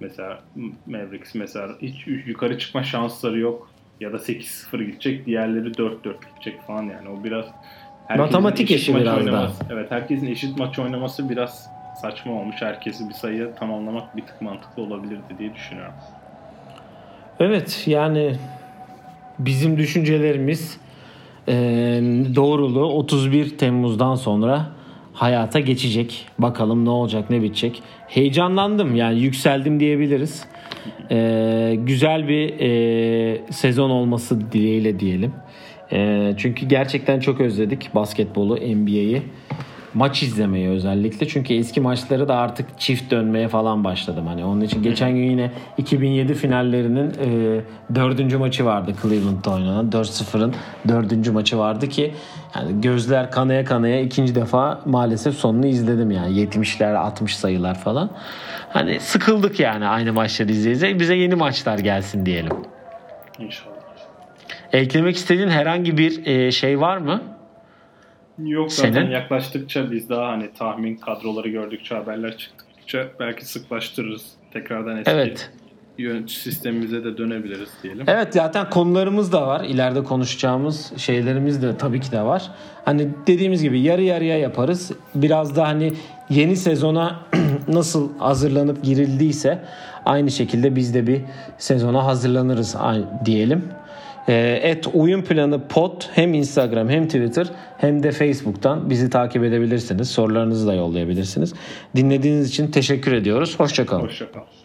Mesela Mavericks mesela hiç yukarı çıkma şansları yok. Ya da 8-0 gidecek. Diğerleri 4-4 gidecek falan yani. O biraz matematik işi biraz daha. Evet herkesin eşit maç oynaması biraz saçma olmuş. Herkesi bir sayıya tamamlamak bir tık mantıklı olabilirdi diye düşünüyorum. Evet yani bizim düşüncelerimiz e, doğruluğu 31 Temmuz'dan sonra hayata geçecek. Bakalım ne olacak ne bitecek. Heyecanlandım yani yükseldim diyebiliriz. E, güzel bir e, sezon olması dileğiyle diyelim. E, çünkü gerçekten çok özledik basketbolu, NBA'yi maç izlemeyi özellikle. Çünkü eski maçları da artık çift dönmeye falan başladım. Hani onun için geçen gün yine 2007 finallerinin e, dördüncü maçı vardı Cleveland'da oynanan. 4-0'ın dördüncü maçı vardı ki yani gözler kanaya kanaya ikinci defa maalesef sonunu izledim yani. 70'ler 60 sayılar falan. Hani sıkıldık yani aynı maçları izleyecek. Bize yeni maçlar gelsin diyelim. İnşallah. Eklemek istediğin herhangi bir e, şey var mı? Yok zaten Senin? yaklaştıkça biz daha hani tahmin kadroları gördükçe haberler çıktıkça belki sıklaştırırız. Tekrardan eski evet. yönetici sistemimize de dönebiliriz diyelim. Evet zaten konularımız da var. İleride konuşacağımız şeylerimiz de tabii ki de var. Hani dediğimiz gibi yarı yarıya yaparız. Biraz da hani yeni sezona nasıl hazırlanıp girildiyse aynı şekilde biz de bir sezona hazırlanırız diyelim. Ee, et oyun planı pod hem Instagram hem Twitter hem de Facebook'tan bizi takip edebilirsiniz. Sorularınızı da yollayabilirsiniz. Dinlediğiniz için teşekkür ediyoruz. Hoşçakalın. Hoşçakalın.